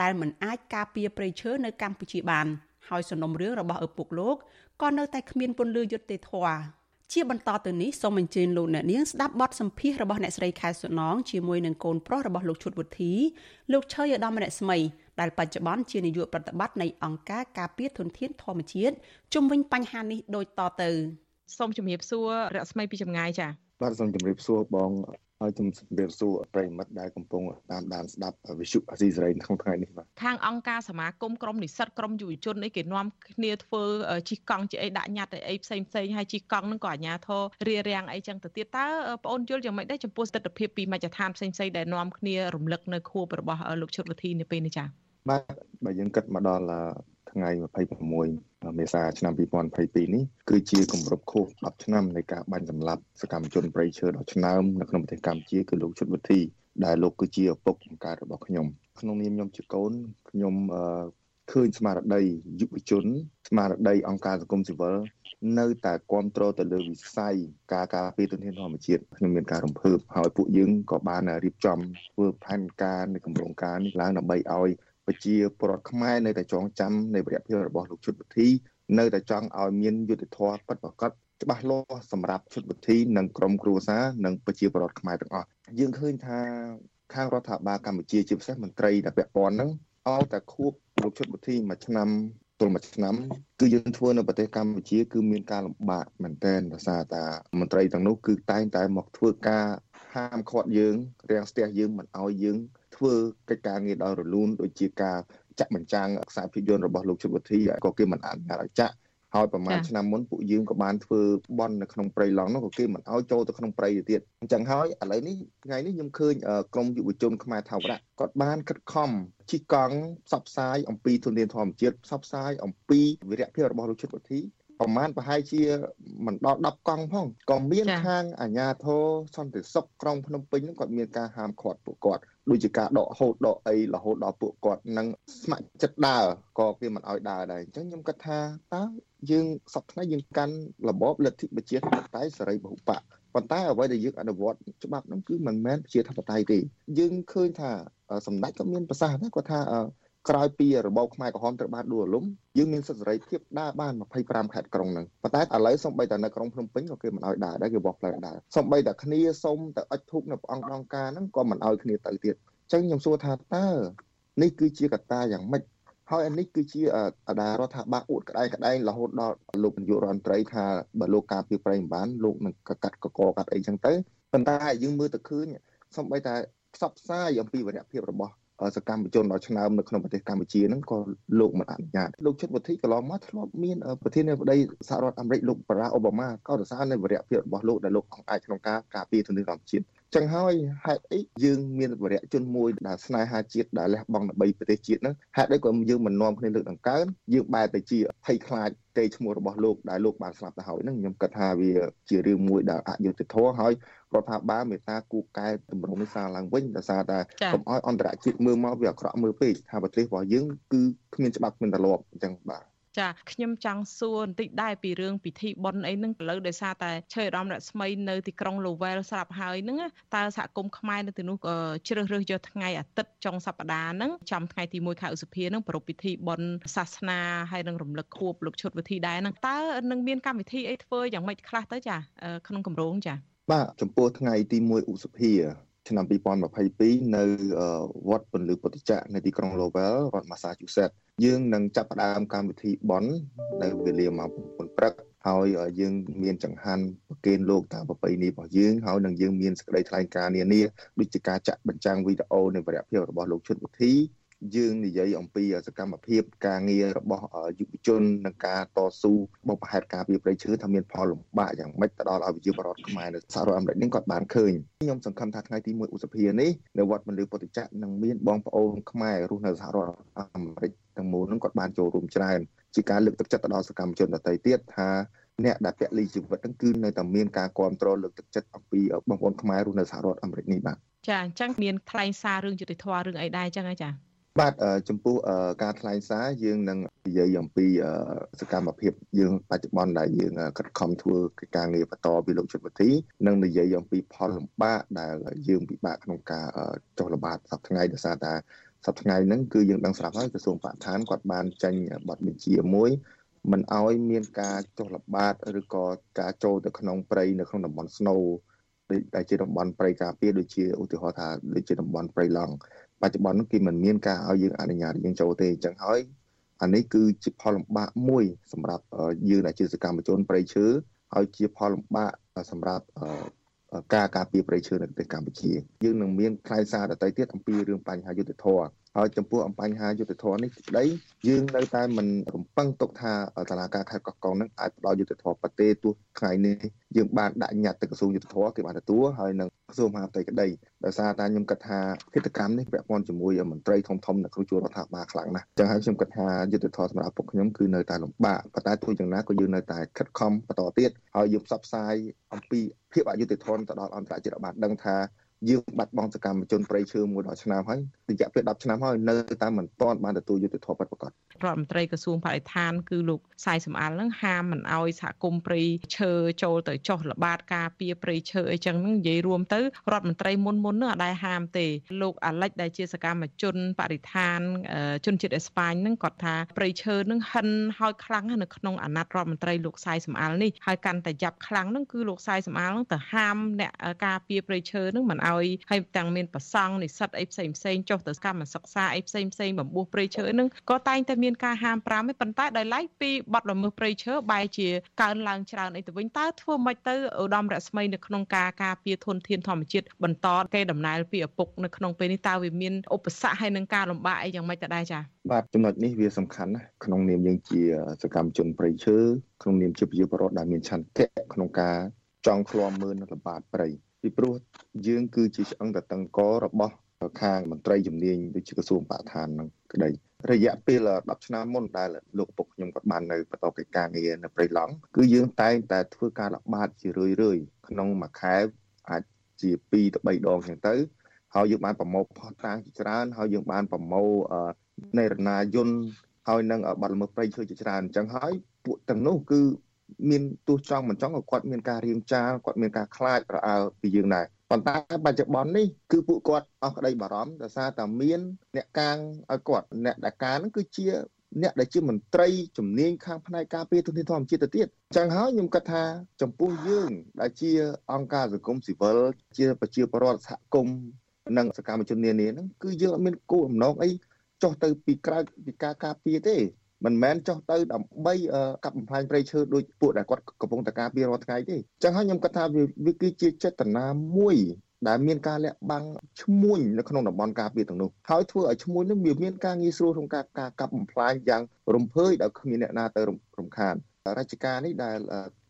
ដែលមិនអាចការពារប្រៃឈើនៅកម្ពុជាបានហើយសំណុំរឿងរបស់ឪពុកលោកក៏នៅតែគ្មានពន្លឺយុត្តិធម៌ជាបន្តទៅនេះសូមអញ្ជើញលោកអ្នកនាងស្ដាប់បទសម្ភាសន៍របស់អ្នកស្រីខែសុណងជាមួយនឹងកូនប្រុសរបស់លោកឈុតវុធីលោកឆើយឧត្តមរស្មី ដែលបច្ចុប្បន្នជានាយកប្រតិបត្តិនៃអង្គការការពារធនធានធម្មជាតិជំវិញបញ្ហានេះដូចតទៅសូមជំរាបសួររស្មីពីចម្ងាយចា៎បាទសូមជម្រាបសួរបង ហើយខ្ញុំជម្រាបសួរប្រិមិត្តដែលកំពុងតាមដានស្ដាប់វិទ្យុអាស៊ីសេរីក្នុងថ្ងៃនេះបាទខាងអង្គការសមាគមក្រុមនិស្សិតក្រុមយុវជនអីគេនាំគ្នាធ្វើជីកកង់ជាអីដាក់ញត្តិអីផ្សេងផ្សេងហើយជីកកង់នឹងក៏អាជ្ញាធររារាំងអីចឹងទៅទៀតតើបងអូនយល់យ៉ាងម៉េចដែរចំពោះស្ថិរភាពពីមជ្ឈដ្ឋានផ្សេងផ្សេងដែលនាំគ្នារំលឹកនៅខួបរបស់លោកឈុតវិធីនៅពេលនេះចា៎បាទបើយើងគិតមកដល់ ថ្ងៃ26មេសាឆ្នាំ2022នេះគឺជាគម្រប់ខួប10ឆ្នាំនៃការបាញ់សម្លាប់សកម្មជនប្រៃឈើដ៏ឆ្នើមនៅក្នុងប្រទេសកម្ពុជាគឺលោកជុតវិធីដែលលោកគឺជាឪពុកបង្កើតរបស់ខ្ញុំក្នុងនាមខ្ញុំជាកូនខ្ញុំឃើញស្មារតីយុវជន ស្មារតីអង្គការសង្គមស៊ីវិលនៅតែគ្រប់គ្រងទៅលើវិស័យការការពារទុនធានធម្មជាតិខ្ញុំមានការរំភើបហើយពួកយើងក៏បានរៀបចំធ្វើផែនការនៃគម្រោងការនេះឡើងដើម្បីឲ្យ ប្រជាពលរដ្ឋខ្មែរនៅតែចងចាំនៃវរៈភាពរបស់លោកជុតវិធីនៅតែចង់ឲ្យមានយុទ្ធធម៌ពិតប្រាកដច្បាស់លាស់សម្រាប់ជុតវិធីនិងក្រមគ្រួសារនិងប្រជាពលរដ្ឋខ្មែរទាំងអស់យើងឃើញថាខាងរដ្ឋាភិបាលកម្ពុជាជាពិសេសមន្ត្រីដែលពាក់ព័ន្ធហ្នឹងឲ្យតែខួបលោកជុតវិធីមួយឆ្នាំទល់មួយឆ្នាំគឺយើងធ្វើនៅប្រទេសកម្ពុជាគឺមានការលំបាកមែនទែនដោយសារតែមន្ត្រីទាំងនោះគឺតែងតែមកធ្វើការហាមឃាត់យើងរាំងស្ទះយើងមិនឲ្យយើង ធ្វើកិច្ចការងារដោយរលូនដូចជាការចាក់បញ្ចាំងខ្សែភាពយន្តរបស់លោកជុតវុធីក៏គេមិនអនុញ្ញាតឲ្យចាក់ហើយប្រហែលឆ្នាំមុនពួកយើងក៏បានធ្វើបន់នៅក្នុងព្រៃឡង់នោះក៏គេមិនឲ្យចូលទៅក្នុងព្រៃទៅទៀតអញ្ចឹងហើយឥឡូវនេះថ្ងៃនេះខ្ញុំឃើញក្រមយុវជនខ្មែរថាវរៈគាត់បានខិតខំជិះកង់ផ្សព្វផ្សាយអំពីទុនធានធម្មជាតិផ្សព្វផ្សាយអំពីវិរៈភាពរបស់លោកជិតវុធីប្រហែលប្រហែលជាមិនដល់10កង់ផងក៏មានខាងអាជ្ញាធរសន្តិសុខក្រុងភ្នំពេញហ្នឹងគាត់មានការហាមឃាត់ពួកគាត់ ដូចជាការដកហូតដកអីរហូតដល់ពួកគាត់នឹងស្ម័គ្រចិត្តដើរក៏គេមិនអោយដើរដែរអញ្ចឹងខ្ញុំគិតថាតើយើងសពថ្ងៃយើងកាន់របបលទ្ធិប្រជាធិបតេយ្យសេរីពហុបកប៉ុន្តែអ្វីដែលយើងអនុវត្តច្បាប់ហ្នឹងគឺមិនមែនប្រជាធិបតេយ្យទេយើងឃើញថាសម្ដេចក៏មានប្រសាសន៍ដែរគាត់ថា ក្រោយពីរបបខ្មែរក្រហមត្រូវបានដួលរលំយើងមានសិទ្ធិសេរីភាពដើរបាន25ខេត្តក្រុងហ្នឹងប៉ុន្តែឥឡូវសូម្បីតែនៅក្រុងភ្នំពេញក៏គេមិនអោយដើរដែរគេបោះផ្លូវដើរសូម្បីតែគ្នាសុំទៅអុជធូបនៅព្រះអង្គដងការហ្នឹងក៏មិនអោយគ្នាទៅទៀតចឹងខ្ញុំសួរថាតើនេះគឺជាកត្តាយ៉ាងម៉េចហើយអានេះគឺជាអាដារដ្ឋាភិបាលអួតក្តែងក្តែងរហូតដល់លោកនាយករដ្ឋមន្ត្រីថាបើលោកការពីប្រៃមិនបានលោកនឹងកាត់កកកាត់អីចឹងទៅប៉ុន្តែយើងមើលទៅឃើញសំបីតែផ្សព្វផ្សាយអំពីវរៈភាពរបស់ សកម្មជនដ៏ឆ្នើមនៅក្នុងប្រទេសកម្ពុជាហ្នឹងក៏លោកមិនអនុញ្ញាតលោកជិតវុធីកន្លងមកធ្លាប់មានប្រធានាធិបតីសហរដ្ឋអាមេរិកលោកបារ៉ាអូបាម៉ាក៏រសារនៅវរៈភាពរបស់លោកដែលលោកអង្គអាចក្នុងការការពារធនធានធម្មជាតិ ចឹងហើយហេតុអីយើងមានវរៈជនមួយដែលស្នេហាជាតិដែលលះបង់ដើម្បីប្រទេសជាតិហ្នឹងហេតុអីក៏យើងមិននាំគ្នាលើកដង្កើងយើងបែរទៅជាភ័យខ្លាចទេឈ្មោះរបស់លោកដែលលោកបានស្លាប់ទៅហើយហ្នឹងខ្ញុំគិតថាវាជារឿងមួយដែលអយុត្តិធម៌ហើយរដ្ឋាភិបាលមេត្តាគូកែតម្រង់នេះសារឡើងវិញដោយសារតែកុំឲ្យអន្តរជាតិមើលមកវាអាក្រក់មើលពេកថាប្រទេសរបស់យើងគឺគ្មានច្បាប់គ្មានទម្លាប់អញ្ចឹងបាទ ចាខ្ញុំចង់សួរបន្តិចដែរពីរឿងពិធីបុណ្យអីហ្នឹងឥឡូវដោយសារតែឆេរំរស្មីនៅទីក្រុង Lowell ស្រាប់ហើយហ្នឹងតើសហគមន៍ខ្មែរនៅទីនោះជ្រើសរើសយកថ្ងៃអាទិត្យចុងសប្តាហ៍ហ្នឹងចំថ្ងៃទី1ខែឧសភាហ្នឹងប្រារព្ធពិធីបុណ្យសាសនាហើយនឹងរំលឹកខួបលោកឈុតវិធីដែរហ្នឹងតើនឹងមានកម្មវិធីអីធ្វើយ៉ាងម៉េចខ្លះទៅចាក្នុងគម្រោងចាបាទចំពោះថ្ងៃទី1ឧសភា ឆ្នាំ2022នៅវត្តពន្លឺពុទ្ធចក្រនៅទីក្រុង Lowell រដ្ឋ Massachusetts យើងនឹងចាប់ផ្ដើមកម្មវិធីបន់នៅវេលាម៉ោង9ព្រឹកហើយយើងមានចង្ហាន់ប្រគេនលោកតាមប្រពៃណីរបស់យើងហើយនឹងយើងមានសេចក្តីថ្លែងការណ៍នានាដូចជាការចាក់បញ្ចាំងវីដេអូនៃវរៈភាពរបស់លោកឈុតវិធី យើងនិយាយអំពីសកម្មភាពការងាររបស់យុវជននិងការតស៊ូបុព្វហេតុការពីប្រៃឈើថាមានផលលំបាកយ៉ាងម៉េចទៅដល់ឲ្យវិជាបរដ្ឋខ្មែរនៅសហរដ្ឋអាមេរិកនេះគាត់បានឃើញខ្ញុំសង្ឃឹមថាថ្ងៃទី1ឧសភានេះនៅវត្តមន្លឺពុទ្ធចក្រនឹងមានបងប្អូនខ្មែររស់នៅសហរដ្ឋអាមេរិកទាំងមូលនឹងគាត់បានចូលរួមច្រើនជាការលើកទឹកចិត្តទៅដល់សកម្មជនដទៃទៀតថាអ្នកដែលពលីជីវិតហ្នឹងគឺនៅតែមានការគ្រប់គ្រងលើកទឹកចិត្តអំពីបងប្អូនខ្មែររស់នៅសហរដ្ឋអាមេរិកនេះបាទចាអញ្ចឹងមានថ្លែងសាររឿងយុតិធធរឿងអីដែរអញ្ចឹងហ៎ចា បាទចំពោះការថ្លែងសារយើងនឹងនិយាយអំពីសកម្មភាពយើងបច្ចុប្បន្នដែលយើងខិតខំធ្វើការងារបន្តពីលោកជិតវិធីនិងនិយាយអំពីផលលំបាកដែលយើងពិបាកក្នុងការចុះល្បាតសប្តាហ៍ថ្ងៃដោយសារតែសប្តាហ៍ថ្ងៃហ្នឹងគឺយើងដឹងស្រាប់ហើយក្រសួងបរិស្ថានគាត់បានចេញបទបញ្ជាមួយមិនអោយមានការចុះល្បាតឬក៏ការចូលទៅក្នុងព្រៃនៅក្នុងតំបន់ស្នូដែលជាតំបន់ព្រៃការពារដូចជាឧទាហរណ៍ថាដូចជាតំបន់ព្រៃឡង់ បច្ចុប្បន្នគេមិនមានការឲ្យយើងអនុញ្ញាតយើងចូលទេអញ្ចឹងហើយអានេះគឺជាផលលំបាកមួយសម្រាប់យើងដែលជាសកម្មជនព្រៃឈើហើយជាផលលំបាកសម្រាប់ ការការពារព្រៃឈើនៅប្រទេសកម្ពុជាយើងនឹងមានផ្នែកសារដទៃទៀតអំពីរឿងបញ្ហាយុទ្ធធរហើយចំពោះអំបញ្ហាយុទ្ធធរនេះក្តីយើងនៅតែមិនរំពឹងទុកថាតឡាការខេត្តកោះកុងនឹងអាចផ្ដល់យុទ្ធធរប្រទេសទោះថ្ងៃនេះយើងបានដាក់ញត្តិទៅក្រសួងយុទ្ធធរគេបានទទួលហើយនឹងក្រសួងមហាផ្ទៃក្តីដោយសារតែខ្ញុំគិតថាកិច្ចកម្មនេះពាក់ព័ន្ធជាមួយមន្ត្រីធំធំនៅក្នុងជួររដ្ឋាភិបាលខ្លាំងណាស់ចឹងហើយខ្ញុំគិតថាយុទ្ធធរសម្រាប់ពួកខ្ញុំគឺនៅតែលំបាកប៉ុន្តែទោះយ៉ាងណាក៏យើងនៅតែខិតខំបន្តទៀតហើយយើងផ្សព្វផ្សាយអំពី ភាពអយុត្តិធម៌ទៅដល់អន្តរជាតិបានដឹងថា យើងបាត់បង់សកម្មជនប្រៃឈើមួយដល់ឆ្នាំហើយរយៈពេល10ឆ្នាំហើយនៅតែមិនទាន់បានទទួលយុត្តិធម៌ពិតប្រាកដរដ្ឋមន្ត្រីក្រសួងបរិស្ថានគឺលោកសាយសំអាលនឹងហាមមិនអោយសហគមន៍ព្រៃឈើចូលទៅចោះល្បាតការពារព្រៃឈើអីចឹងនឹងនិយាយរួមទៅរដ្ឋមន្ត្រីមុនមុននឹងអត់ដែរហាមទេលោកអាលិចដែលជាសកម្មជនបរិស្ថានជនជាតិអេស្ប៉ាញនឹងគាត់ថាព្រៃឈើនឹងហិនហើយខ្លាំងនៅក្នុងអាណត្តិរដ្ឋមន្ត្រីលោកសាយសំអាលនេះហើយកាន់តែយ៉ាប់ខ្លាំងនឹងគឺលោកសាយសំអាលនឹងទៅហាមអ្នកការពារព្រៃឈើនឹងមិនអោយហើយទាំងមានប្រសង់និស្សិតអីផ្សេងផ្សេងចុះទៅកម្មសិក្សាអីផ្សេងផ្សេងបំពោះព្រៃឈើនឹងក៏តែងតែមានការហាម5ឯប៉ុន្តែដោយឡែកពីបទល្មើសព្រៃឈើបែរជាកើនឡើងច្រើនអីទៅវិញតើធ្វើម៉េចទៅឧត្តមរស្មីនៅក្នុងការការពារធនធានធម្មជាតិបន្តគេដំណើរពីឪពុកនៅក្នុងពេលនេះតើវាមានឧបសគ្គហើយនឹងការលំបាកអីយ៉ាងម៉េចទៅដែរចា៎បាទចំណុចនេះវាសំខាន់ណាស់ក្នុងនាមយើងជាសកម្មជនព្រៃឈើក្នុងនាមជាប្រជាពលរដ្ឋដែលមានឆន្ទៈក្នុងការចង់ឃ្លាំមើលនៅល្បាតព្រៃ ពីព្រោះយើងគឺជាឆ្អឹងតតឹងករបស់ខាងមន្ត្រីជំនាញដូចជាក្រសួងបរិស្ថាននឹងក្តីរយៈពេល10ឆ្នាំមុនដែលលោកពុកខ្ញុំក៏បាននៅបន្តកិច្ចការងារនៅព្រៃឡង់គឺយើងតែងតែធ្វើការល្បាតជារឿយរឿយក្នុងមួយខែអាចជា2ទៅ3ដងចឹងទៅហើយយើងបានប្រមូលផុសតាងជាច្រើនហើយយើងបានប្រមូលនៃរណាយន្តហើយនឹងបាត់ល្មើសព្រៃឈើជាច្រើនអញ្ចឹងហើយពួកទាំងនោះគឺ មានទោះចង់មិនចង់ក៏គាត់មានការរៀងចាលគាត់មានការខ្លាចរអើពីយើងដែរប៉ុន្តែបច្ចុប្បន្ននេះគឺពួកគាត់អស់ក្តីបារម្ភដោយសារតែមានអ្នកកាងឲ្យគាត់អ្នកដែលកាងហ្នឹងគឺជាអ្នកដែលជាមន្ត្រីជំនាញខាងផ្នែកការពារទុនធានធម្មជាតិទៅទៀតចឹងហើយខ្ញុំគិតថាចំពោះយើងដែលជាអង្គការសង្គមស៊ីវិលជាប្រជាពលរដ្ឋសហគមន៍និងសកម្មជននានាហ្នឹងគឺយើងអត់មានគោលបំណងអីចុះទៅពីក្រៅពីការការពារទេ មិនមែនចុះទៅដើម្បីកាប់បំផ្លាញព្រៃឈើដោយពួកដែលគាត់កំពុងតការពីរាល់ថ្ងៃទេអញ្ចឹងហើយខ្ញុំគិតថាវាគឺជាចេតនាមួយដែលមានការលាក់បាំងឈ្មួញនៅក្នុងតំបន់ការពារទាំងនោះហើយធ្វើឲ្យឈ្មួញនោះវាមានការងាយស្រួលក្នុងការការកាប់បំផ្លាញយ៉ាងរំភើយដោយគ្មានអ្នកណាទៅរំខានរាជការនេះដែល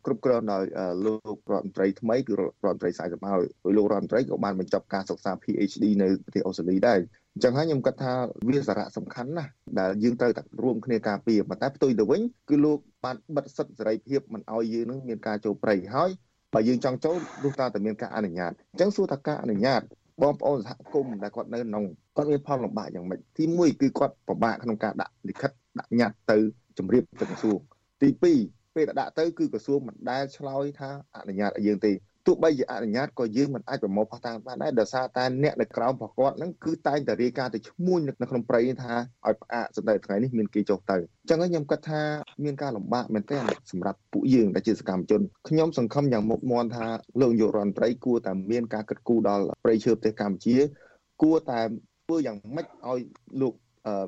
គ្រប់គ្រងដោយលោករដ្ឋមន្ត្រីថ្មីគឺរដ្ឋមន្ត្រីសាយសមហើយហើយលោករដ្ឋមន្ត្រីក៏បានបញ្ចប់ការសិក្សា PhD នៅប្រទេសអូស្ត្រាលីដែរ អញ្ចឹងហើយខ្ញុំគិតថាវាសារៈសំខាន់ណាស់ដែលយើងត្រូវតែរួមគ្នាការពារប៉ុន្តែផ្ទុយទៅវិញគឺលោកបានបិទសិទ្ធិសេរីភាពមិនឲ្យយើងនឹងមានការចូលព្រៃហើយបើយើងចង់ចូលទោះតែមានការអនុញ្ញាតអញ្ចឹងសួរថាការអនុញ្ញាតបងប្អូនសហគមន៍ដែលគាត់នៅក្នុងគាត់មានផលលំបាកយ៉ាងម៉េចទី1គឺគាត់ពិបាកក្នុងការដាក់លិខិតដាក់ញត្តិទៅជម្រាបទៅក្រសួងទី2ពេលដាក់ទៅគឺក្រសួងមិនដែលឆ្លើយថាអនុញ្ញាតឲ្យយើងទេ ទោះបីជាអនុញ្ញាតក៏យើងមិនអាចប្រមូលផុសតាងបានដែរដោយសារតែអ្នកនៅក្រោមប្រកបហ្នឹងគឺតែងតែរាយការណ៍ទៅឈ្មោះនៅក្នុងព្រៃថាឲ្យផ្អាកសម្ដែងថ្ងៃនេះមានគេចុះទៅអញ្ចឹងខ្ញុំគិតថាមានការលំបាកមែនទែនសម្រាប់ពួកយើងដែលជាសកម្មជនខ្ញុំសង្ឃឹមយ៉ាងមុតមមថាលោកយុរដ្ឋមន្ត្រីគួរតែមានការគិតគូរដល់ព្រៃឈើប្រទេសកម្ពុជា គួរតែធ្វើយ៉ាងម៉េចឲ្យលោក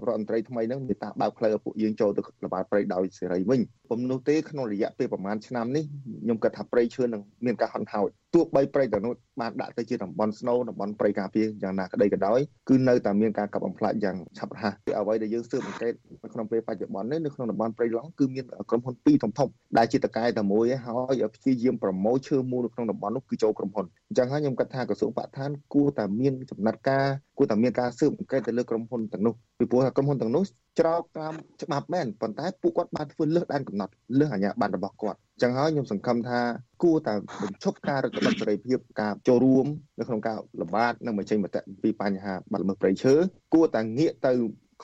រដ្ឋមន្ត្រីថ្មីហ្នឹងមេត្តាបើកផ្លូវឲ្យពួកយើងចូលទៅល្បាតព្រៃដោយសេរីវិញពុំនោះទេក្នុងរយៈពេលប្រហែលឆ្នាំនេះខ្ញុំគិតថាព្រៃឈើនឹងមានការហន់ហោចទោះបីព្រៃទាំងនោះបានដាក់ទៅជាតំបន់ស្នូតំបន់ព្រៃការពារយ៉ាងណាក្តីក៏ដោយគឺនៅតែមានការកាប់បំផ្លាញយ៉ាងឆាប់រហ័សពីអ្វីដែលយើងស៊ើបអង្កេតនៅក្នុងពេលបច្ចុប្បន្ននេះនៅក្នុងតំបន់ព្រៃឡង់គឺមានក្រុមហ៊ុនពីរធំធំដែលជាតកែតែមួយហើយព្យាយាមប្រមូលឈើមូលនៅក្នុងតំបន់នោះគឺចូលក្រុមហ៊ុនអញ្ចឹងហើយខ្ញុំគិតថាក្រសួងបរិស្ថានគួរតែមានចំណាត់ការគួរតែមានការស៊ើបអង្កេតទៅលើក្រុមហ៊ុនទាំងនោះពីព្រោះថាក្រុមហ៊ុនទាំងនោះ ច្រកតាមច្បាប់មែនប៉ុន្តែពួកគាត់បានធ្វើលើសដែនកំណត់លើសអាជ្ញាប័ណ្ណរបស់គាត់ចឹងហើយខ្ញុំសង្ឃឹមថាគួរតែបញ្ឈប់ការរឹតបន្តឹងសេរីភាពការចូលរួមនៅក្នុងការល្បាតនិងបញ្ចេញមតិពីបញ្ហាបាត់ល្មើសព្រៃឈើគួរតែងាកទៅ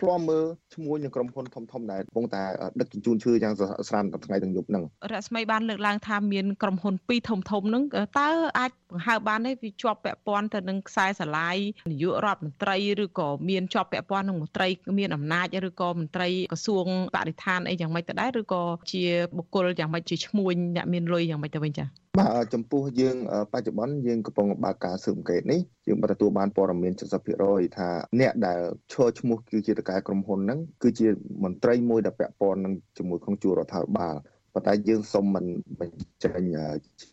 ឃ្លាំមើលឈ្មោះនឹងក្រុមហ៊ុនធំធំដែលកំពុងតែដឹកជញ្ជូនឈើយ៉ាងស្រានថ្ងៃទាំងយប់ហ្នឹងរស្មីបានលើកឡើងថាមានក្រុមហ៊ុនពីរធំធំហ្នឹងតើអាចបង្ហើបបានទេវាជាប់ពាក់ព័ន្ធទៅនឹងខ្សែស្រឡាយនាយករដ្ឋមន្ត្រីឬក៏មានជាប់ពាក់ព័ន្ធនឹងមន្ត្រីមានអំណាចឬក៏មន្ត្រីក្រសួងបរិស្ថានអីយ៉ាងម៉េចទៅដែរឬក៏ជាបុគ្គលយ៉ាងម៉េចជាឈ្មួញអ្នកមានលុយយ៉ាងម៉េចទៅវិញចា៎បាទចំពោះយើងបច្ចុប្បន្នយើងកំពុងបើកការស៊ើបអង្កេតនេះយើងបានទទួលបានព័ត៌មាន70%ថាអ្នកដែលឈរឈ្មោះគឺជាតកែក្រុមហ៊ុនហ្នឹងគឺជាមន្ត្រីមួយដែលពាក់ព័ន្ធនឹងជាមួយក្នុងជួររដ្ឋាភិបាលប៉ុន្តែយើងសូមមិនបញ្ចេញ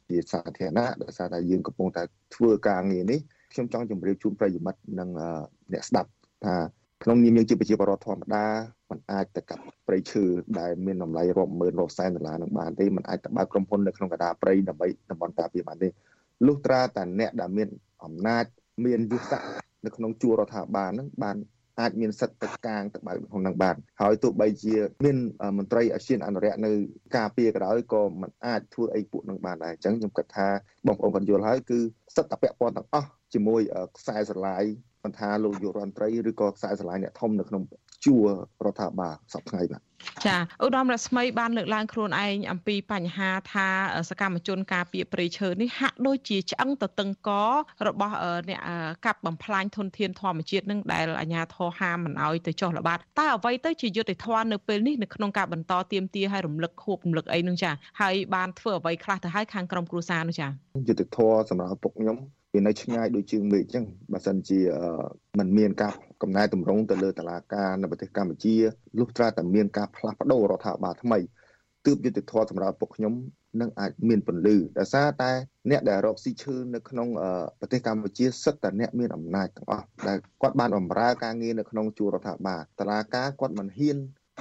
ជាសាធារណៈដោយសារតែយើងកំពុងតែធ្វើការងារនេះខ្ញុំចង់ជម្រាបជូនប្រិយមិត្តនិងអ្នកស្ដាប់ថា ក្នុងនាមយើងជាប្រជាពលរដ្ឋធម្មតាมันអាចទៅកាប់ព្រៃឈើដែលមានតម្លៃរាប់ម៉ឺនរាប់សែនដុល្លារនឹងបានទេมันអាចទៅបើកក្រុមហ៊ុននៅក្នុងកណ្ដាលព្រៃដើម្បីតំបន់ការពារបានទេលុះត្រាតែអ្នកដែលមានអំណាចមានយុទ្ធសាស្ត្រនៅក្នុងជួររដ្ឋាភិបាលនឹងបានអាចមានសិទ្ធិទៅកាងទៅបើកក្នុងនឹងបានហើយទោះបីជាមានមន្ត្រីអាស៊ានអនុរិយនៅការពារក៏ដោយក៏มันអាចធ្វើអីពួកនឹងបានដែរអញ្ចឹងខ្ញុំគិតថាបងប្អូនគាត់យល់ហើយគឺសិទ្ធិតពាក់ព័ន្ធទាំងអស់ជាមួយខ្សែស្រឡាយ មិនថាលោកយុរដ្ឋមន្ត្រីឬក៏ខ្សែស្រឡាយអ្នកធំនៅក្នុងជួររដ្ឋាភិបាលសប្តាហ៍បាទចាឧត្តមរស្មីបានលើកឡើងខ្លួនឯងអំពីបញ្ហាថាសកម្មជនការពារព្រៃឈើនេះហាក់ដូចជាឆ្អឹងទៅតឹងករបស់អ្នកកាប់បំផ្លាញធនធានធម្មជាតិនឹងដែលអាជ្ញាធរហាមមិនអោយទៅចុះល្បាតតើអ្វីទៅជាយុទ្ធធននៅពេលនេះនៅក្នុងការបន្តទៀមទាឲ្យរំលឹកខួបរំលឹកអីនឹងចាហើយបានធ្វើអ្វីខ្លះទៅឲ្យខាងក្រុមគ្រួសារនោះចាយុទ្ធធនសម្រាប់ពុកខ្ញុំ វានៅឆ្ងាយដូចជើងមេឃអញ្ចឹងបើសិនជាมันមានការកំណែតម្រង់ទៅលើតឡាការនៅប្រទេសកម្ពុជាលុះត្រាតែមានការផ្លាស់ប្ដូររដ្ឋាភិបាលថ្មីទើបយុទ្ធធម៌សម្រាប់ពុកខ្ញុំនឹងអាចមានពន្លឺដោយសារតែអ្នកដែលរកស៊ីឈើនៅក្នុងប្រទេសកម្ពុជាសិតតែអ្នកមានអំណាចទាំងអស់ដែលគាត់បានបម្រើការងារនៅក្នុងជួររដ្ឋាភិបាលតឡាការគាត់មិនហ៊ាន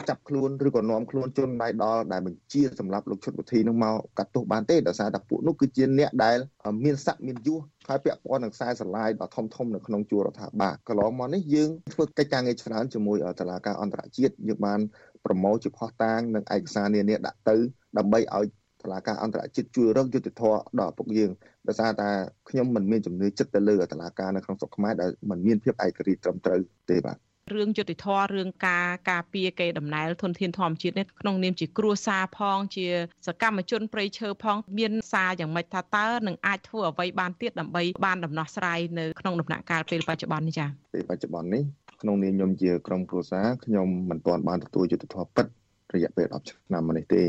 ចាប់ខ្លួនឬក៏នាំខ្លួនជនដៃដល់ដែលបញ្ជាសម្រាប់លោកឈុតវិធីនឹងមកកាត់ទោសបានទេដោយសារតែពួកនោះគឺជាអ្នកដែលមានស័ក្តិមានយសហើយពាក់ព័ន្ធនឹងខ្សែស្រឡាយដ៏ធំធំនៅក្នុងជួររដ្ឋាភិបាលកន្លងមកនេះយើងធ្វើកិច្ចការងារច្រើនជាមួយតុលាការអន្តរជាតិយើងបានប្រមូលជាផុសតាងនិងឯកសារនានាដាក់ទៅដើម្បីឲ្យតុលាការអន្តរជាតិជួយរកយុត្តិធម៌ដល់ឪពុកយើងដោយសារតែខ្ញុំមិនមានជំនឿចិត្តទៅលើតុលាការនៅក្នុងស្រុកខ្មែរដែលមិនមានភាពឯករាជ្យត្រឹមត្រូវទេបាទ រឿងយុតិធធរឿងការការពារកេរដំណែលធនធានធម្មជាតិនេះក្នុងនាមជាគ្រួសារផង ជាសកម្មជនប្រៃឈើផង មានសារយ៉ាងម៉េចថាតើនឹងអាចធ្វើអ្វីបានទៀតដើម្បីបានដំណោះស្រាយនៅក្នុងដំណាក់កាលពេលបច្ចុប្បន្ននេះចា៎ពេលបច្ចុប្បន្ននេះក្នុងនាមខ្ញុំជាក្រុមគ្រួសារខ្ញុំមិនទាន់បានទទួលយុត្តិធម៌ពិតរយៈពេល10ឆ្នាំមកនេះទេ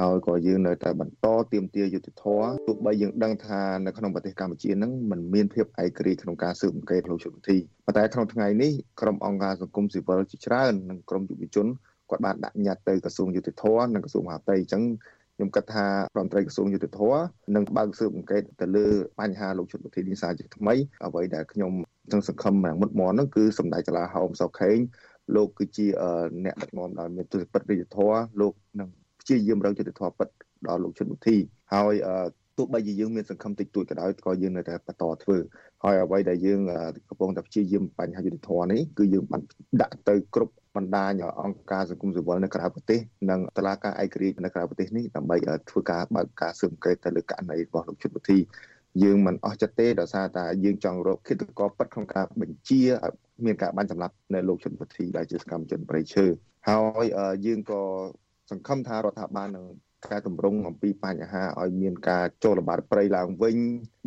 ហើយក៏យើងនៅតែបន្តទៀមទាយុទ្ធធរទោះបីយើងដឹងថានៅក្នុងប្រទេសកម្ពុជានឹងមិនមានភាពឯករាជ្យក្នុងការស៊ើបអង្កេតលោកជំនាញប៉ុន្តែក្នុងថ្ងៃនេះក្រុមអង្គការសង្គមស៊ីវិលជាច្រើននិងក្រុមយុវជនគាត់បានដាក់ញត្តិទៅក្រសួងយុទ្ធភ័ពនិងក្រសួងមហាផ្ទៃអញ្ចឹងខ្ញុំគិតថារដ្ឋមន្ត្រីក្រសួងយុទ្ធភ័ពនឹងបើកស៊ើបអង្កេតទៅលើបញ្ហាលោកជុតវិធីនីសាជាថ្មីអ្វីដែលខ្ញុំនឹងសង្ឃឹមយ៉ាងមុតមមនោះគឺសម្ដេចតាឡាហោមសោខេងលោកគឺជាអ្នកដឹកនាំដោយមានទស្សនវិជ្ជារាជធរលោកនឹង ព្យាយាមរកយុទ្ធធម៌ពិតដល់លោកជុនមុធីហើយទោះបីជាយើងមានសង្ឃឹមតិចតួចក៏ដោយក៏យើងនៅតែបន្តធ្វើហើយអ្វីដែលយើងកំពុងតែព្យាយាមបញ្ហាយុទ្ធធម៌នេះគឺយើងបានដាក់ទៅគ្រប់បណ្ដាញអង្គការសង្គមស៊ីវិលនៅក្រៅប្រទេសនិងតឡាការឯករាជ្យនៅក្រៅប្រទេសនេះដើម្បីធ្វើការបើកការស៊ើបអង្កេតទៅលើករណីរបស់លោកជុនមុធីយើងមិនអស់ចិត្តទេដោយសារតែយើងចង់រកគិតកោពិតក្នុងការបញ្ជាឲ្យមានការបាញ់សម្លាប់នៅលោកជុនមុធីដែលជាសកម្មជនប្រៃឈើហើយយើងក៏ សង្ឃឹមថារដ្ឋាភិបាលនឹងការតម្រង់អំពីបញ្ហាឲ្យមានការចូលល្បាតព្រៃឡើងវិញ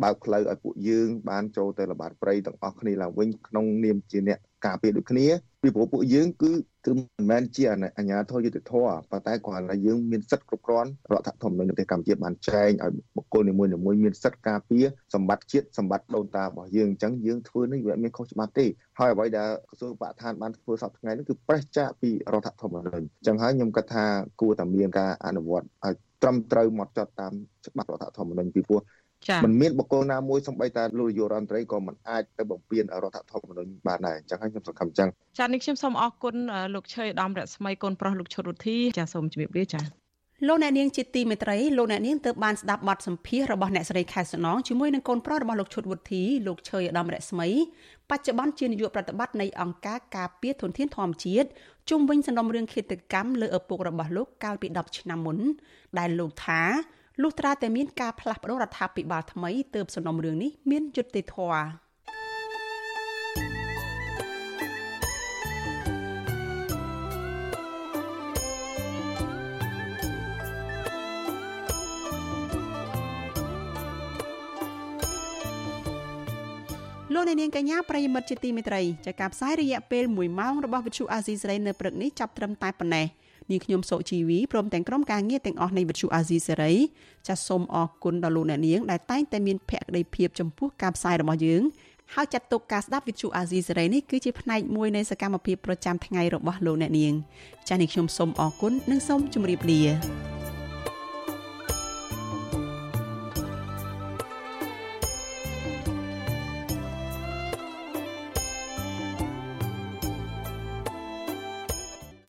បើកផ្លូវឲ្យពួកយើងបានចូលទៅល្បាតព្រៃទាំងអស់គ្នាឡើងវិញក្នុងនាមជាអ្នកការពារដូចគ្នា ពីព្រោះពួកយើងគឺគឺមិនមែនជាអាញាធរយុទ្ធធរប៉ុន្តែគ្រាន់តែយើងមានសិទ្ធិគ្រប់គ្រាន់រដ្ឋធម្មនុញ្ញប្រទេសកម្ពុជាបានចែងឲ្យបុគ្គលនីមួយៗមានសិទ្ធិការពារសម្បត្តិជាតិសម្បត្តិដូនតារបស់យើងអញ្ចឹងយើងធ្វើនេះវាមានខុសច្បាប់ទេហើយអ្វីដែលក្រសួងបរិស្ថានបានធ្វើសពថ្ងៃនេះគឺប្រេះចាកពីរដ្ឋធម្មនុញ្ញអញ្ចឹងហើយខ្ញុំគិតថាគួរតែមានការអនុវត្តឲ្យត្រឹមត្រូវមកចត់តាមច្បាប់រដ្ឋធម្មនុញ្ញពីព្រោះ มันមានបុគ្គលណាមួយសំបីតាលោកនាយករដ្ឋមន្ត្រីក៏មិនអាចទៅបំពេញរដ្ឋធម្មនុញ្ញបានដែរអញ្ចឹងហើយខ្ញុំសង្ឃឹមអញ្ចឹងចា៎នេះខ្ញុំសូមអរគុណលោកឆើយឧត្តមរស្មីកូនប្រុសលោកឈុតរុទ្ធីចា៎សូមជម្រាបលាចា៎លោកអ្នកនាងជាទីមេត្រីលោកអ្នកនាងទើបបានស្ដាប់បទសម្ភាសន៍របស់អ្នកស្រីខែសំណងជាមួយនឹងកូនប្រុសរបស់លោកឈុតវុធីលោកឆើយឧត្តមរស្មីបច្ចុប្បន្នជានាយកប្រតិបត្តិនៃអង្គការការពារធនធានធម្មជាតិជុំវិញសំណុំរឿងឃាតកម្មលើឪពុករបស់លោកកាលពី10ឆ្នាំមុនដែលលោកថា លុះត្រាតែមានការផ្លាស់ប្តូររដ្ឋាភិបាលថ្មីទើបសំណុំរឿងនេះមានយុត្តិធម៌លោកនាងកញ្ញាប្រិយមិត្តជាទីមេត្រីចាកការផ្សាយរយៈពេល1ម៉ោងរបស់វិទ្យុអាស៊ីសេរីនៅព្រឹកនេះចាប់ត្រឹមតែប៉ុណ្ណេះ។ នាងខ្ញុំសុជីវីព្រមទាំងក្រុមការងារទាំងអស់នៃវិទ្យុអាស៊ីសេរីចាសសូមអរគុណដល់លោកអ្នកនាងដែលតែងតែមានភក្ដីភាពចំពោះការផ្សាយរបស់យើងហើយចាត់ទុកការស្ដាប់វិទ្យុអាស៊ីសេរីនេះគឺជាផ្នែកមួយនៃសកម្មភាពប្រចាំថ្ងៃរបស់លោកអ្នកនាងចា៎នេះខ្ញុំសូមអរគុណនិងសូមជម្រាបលា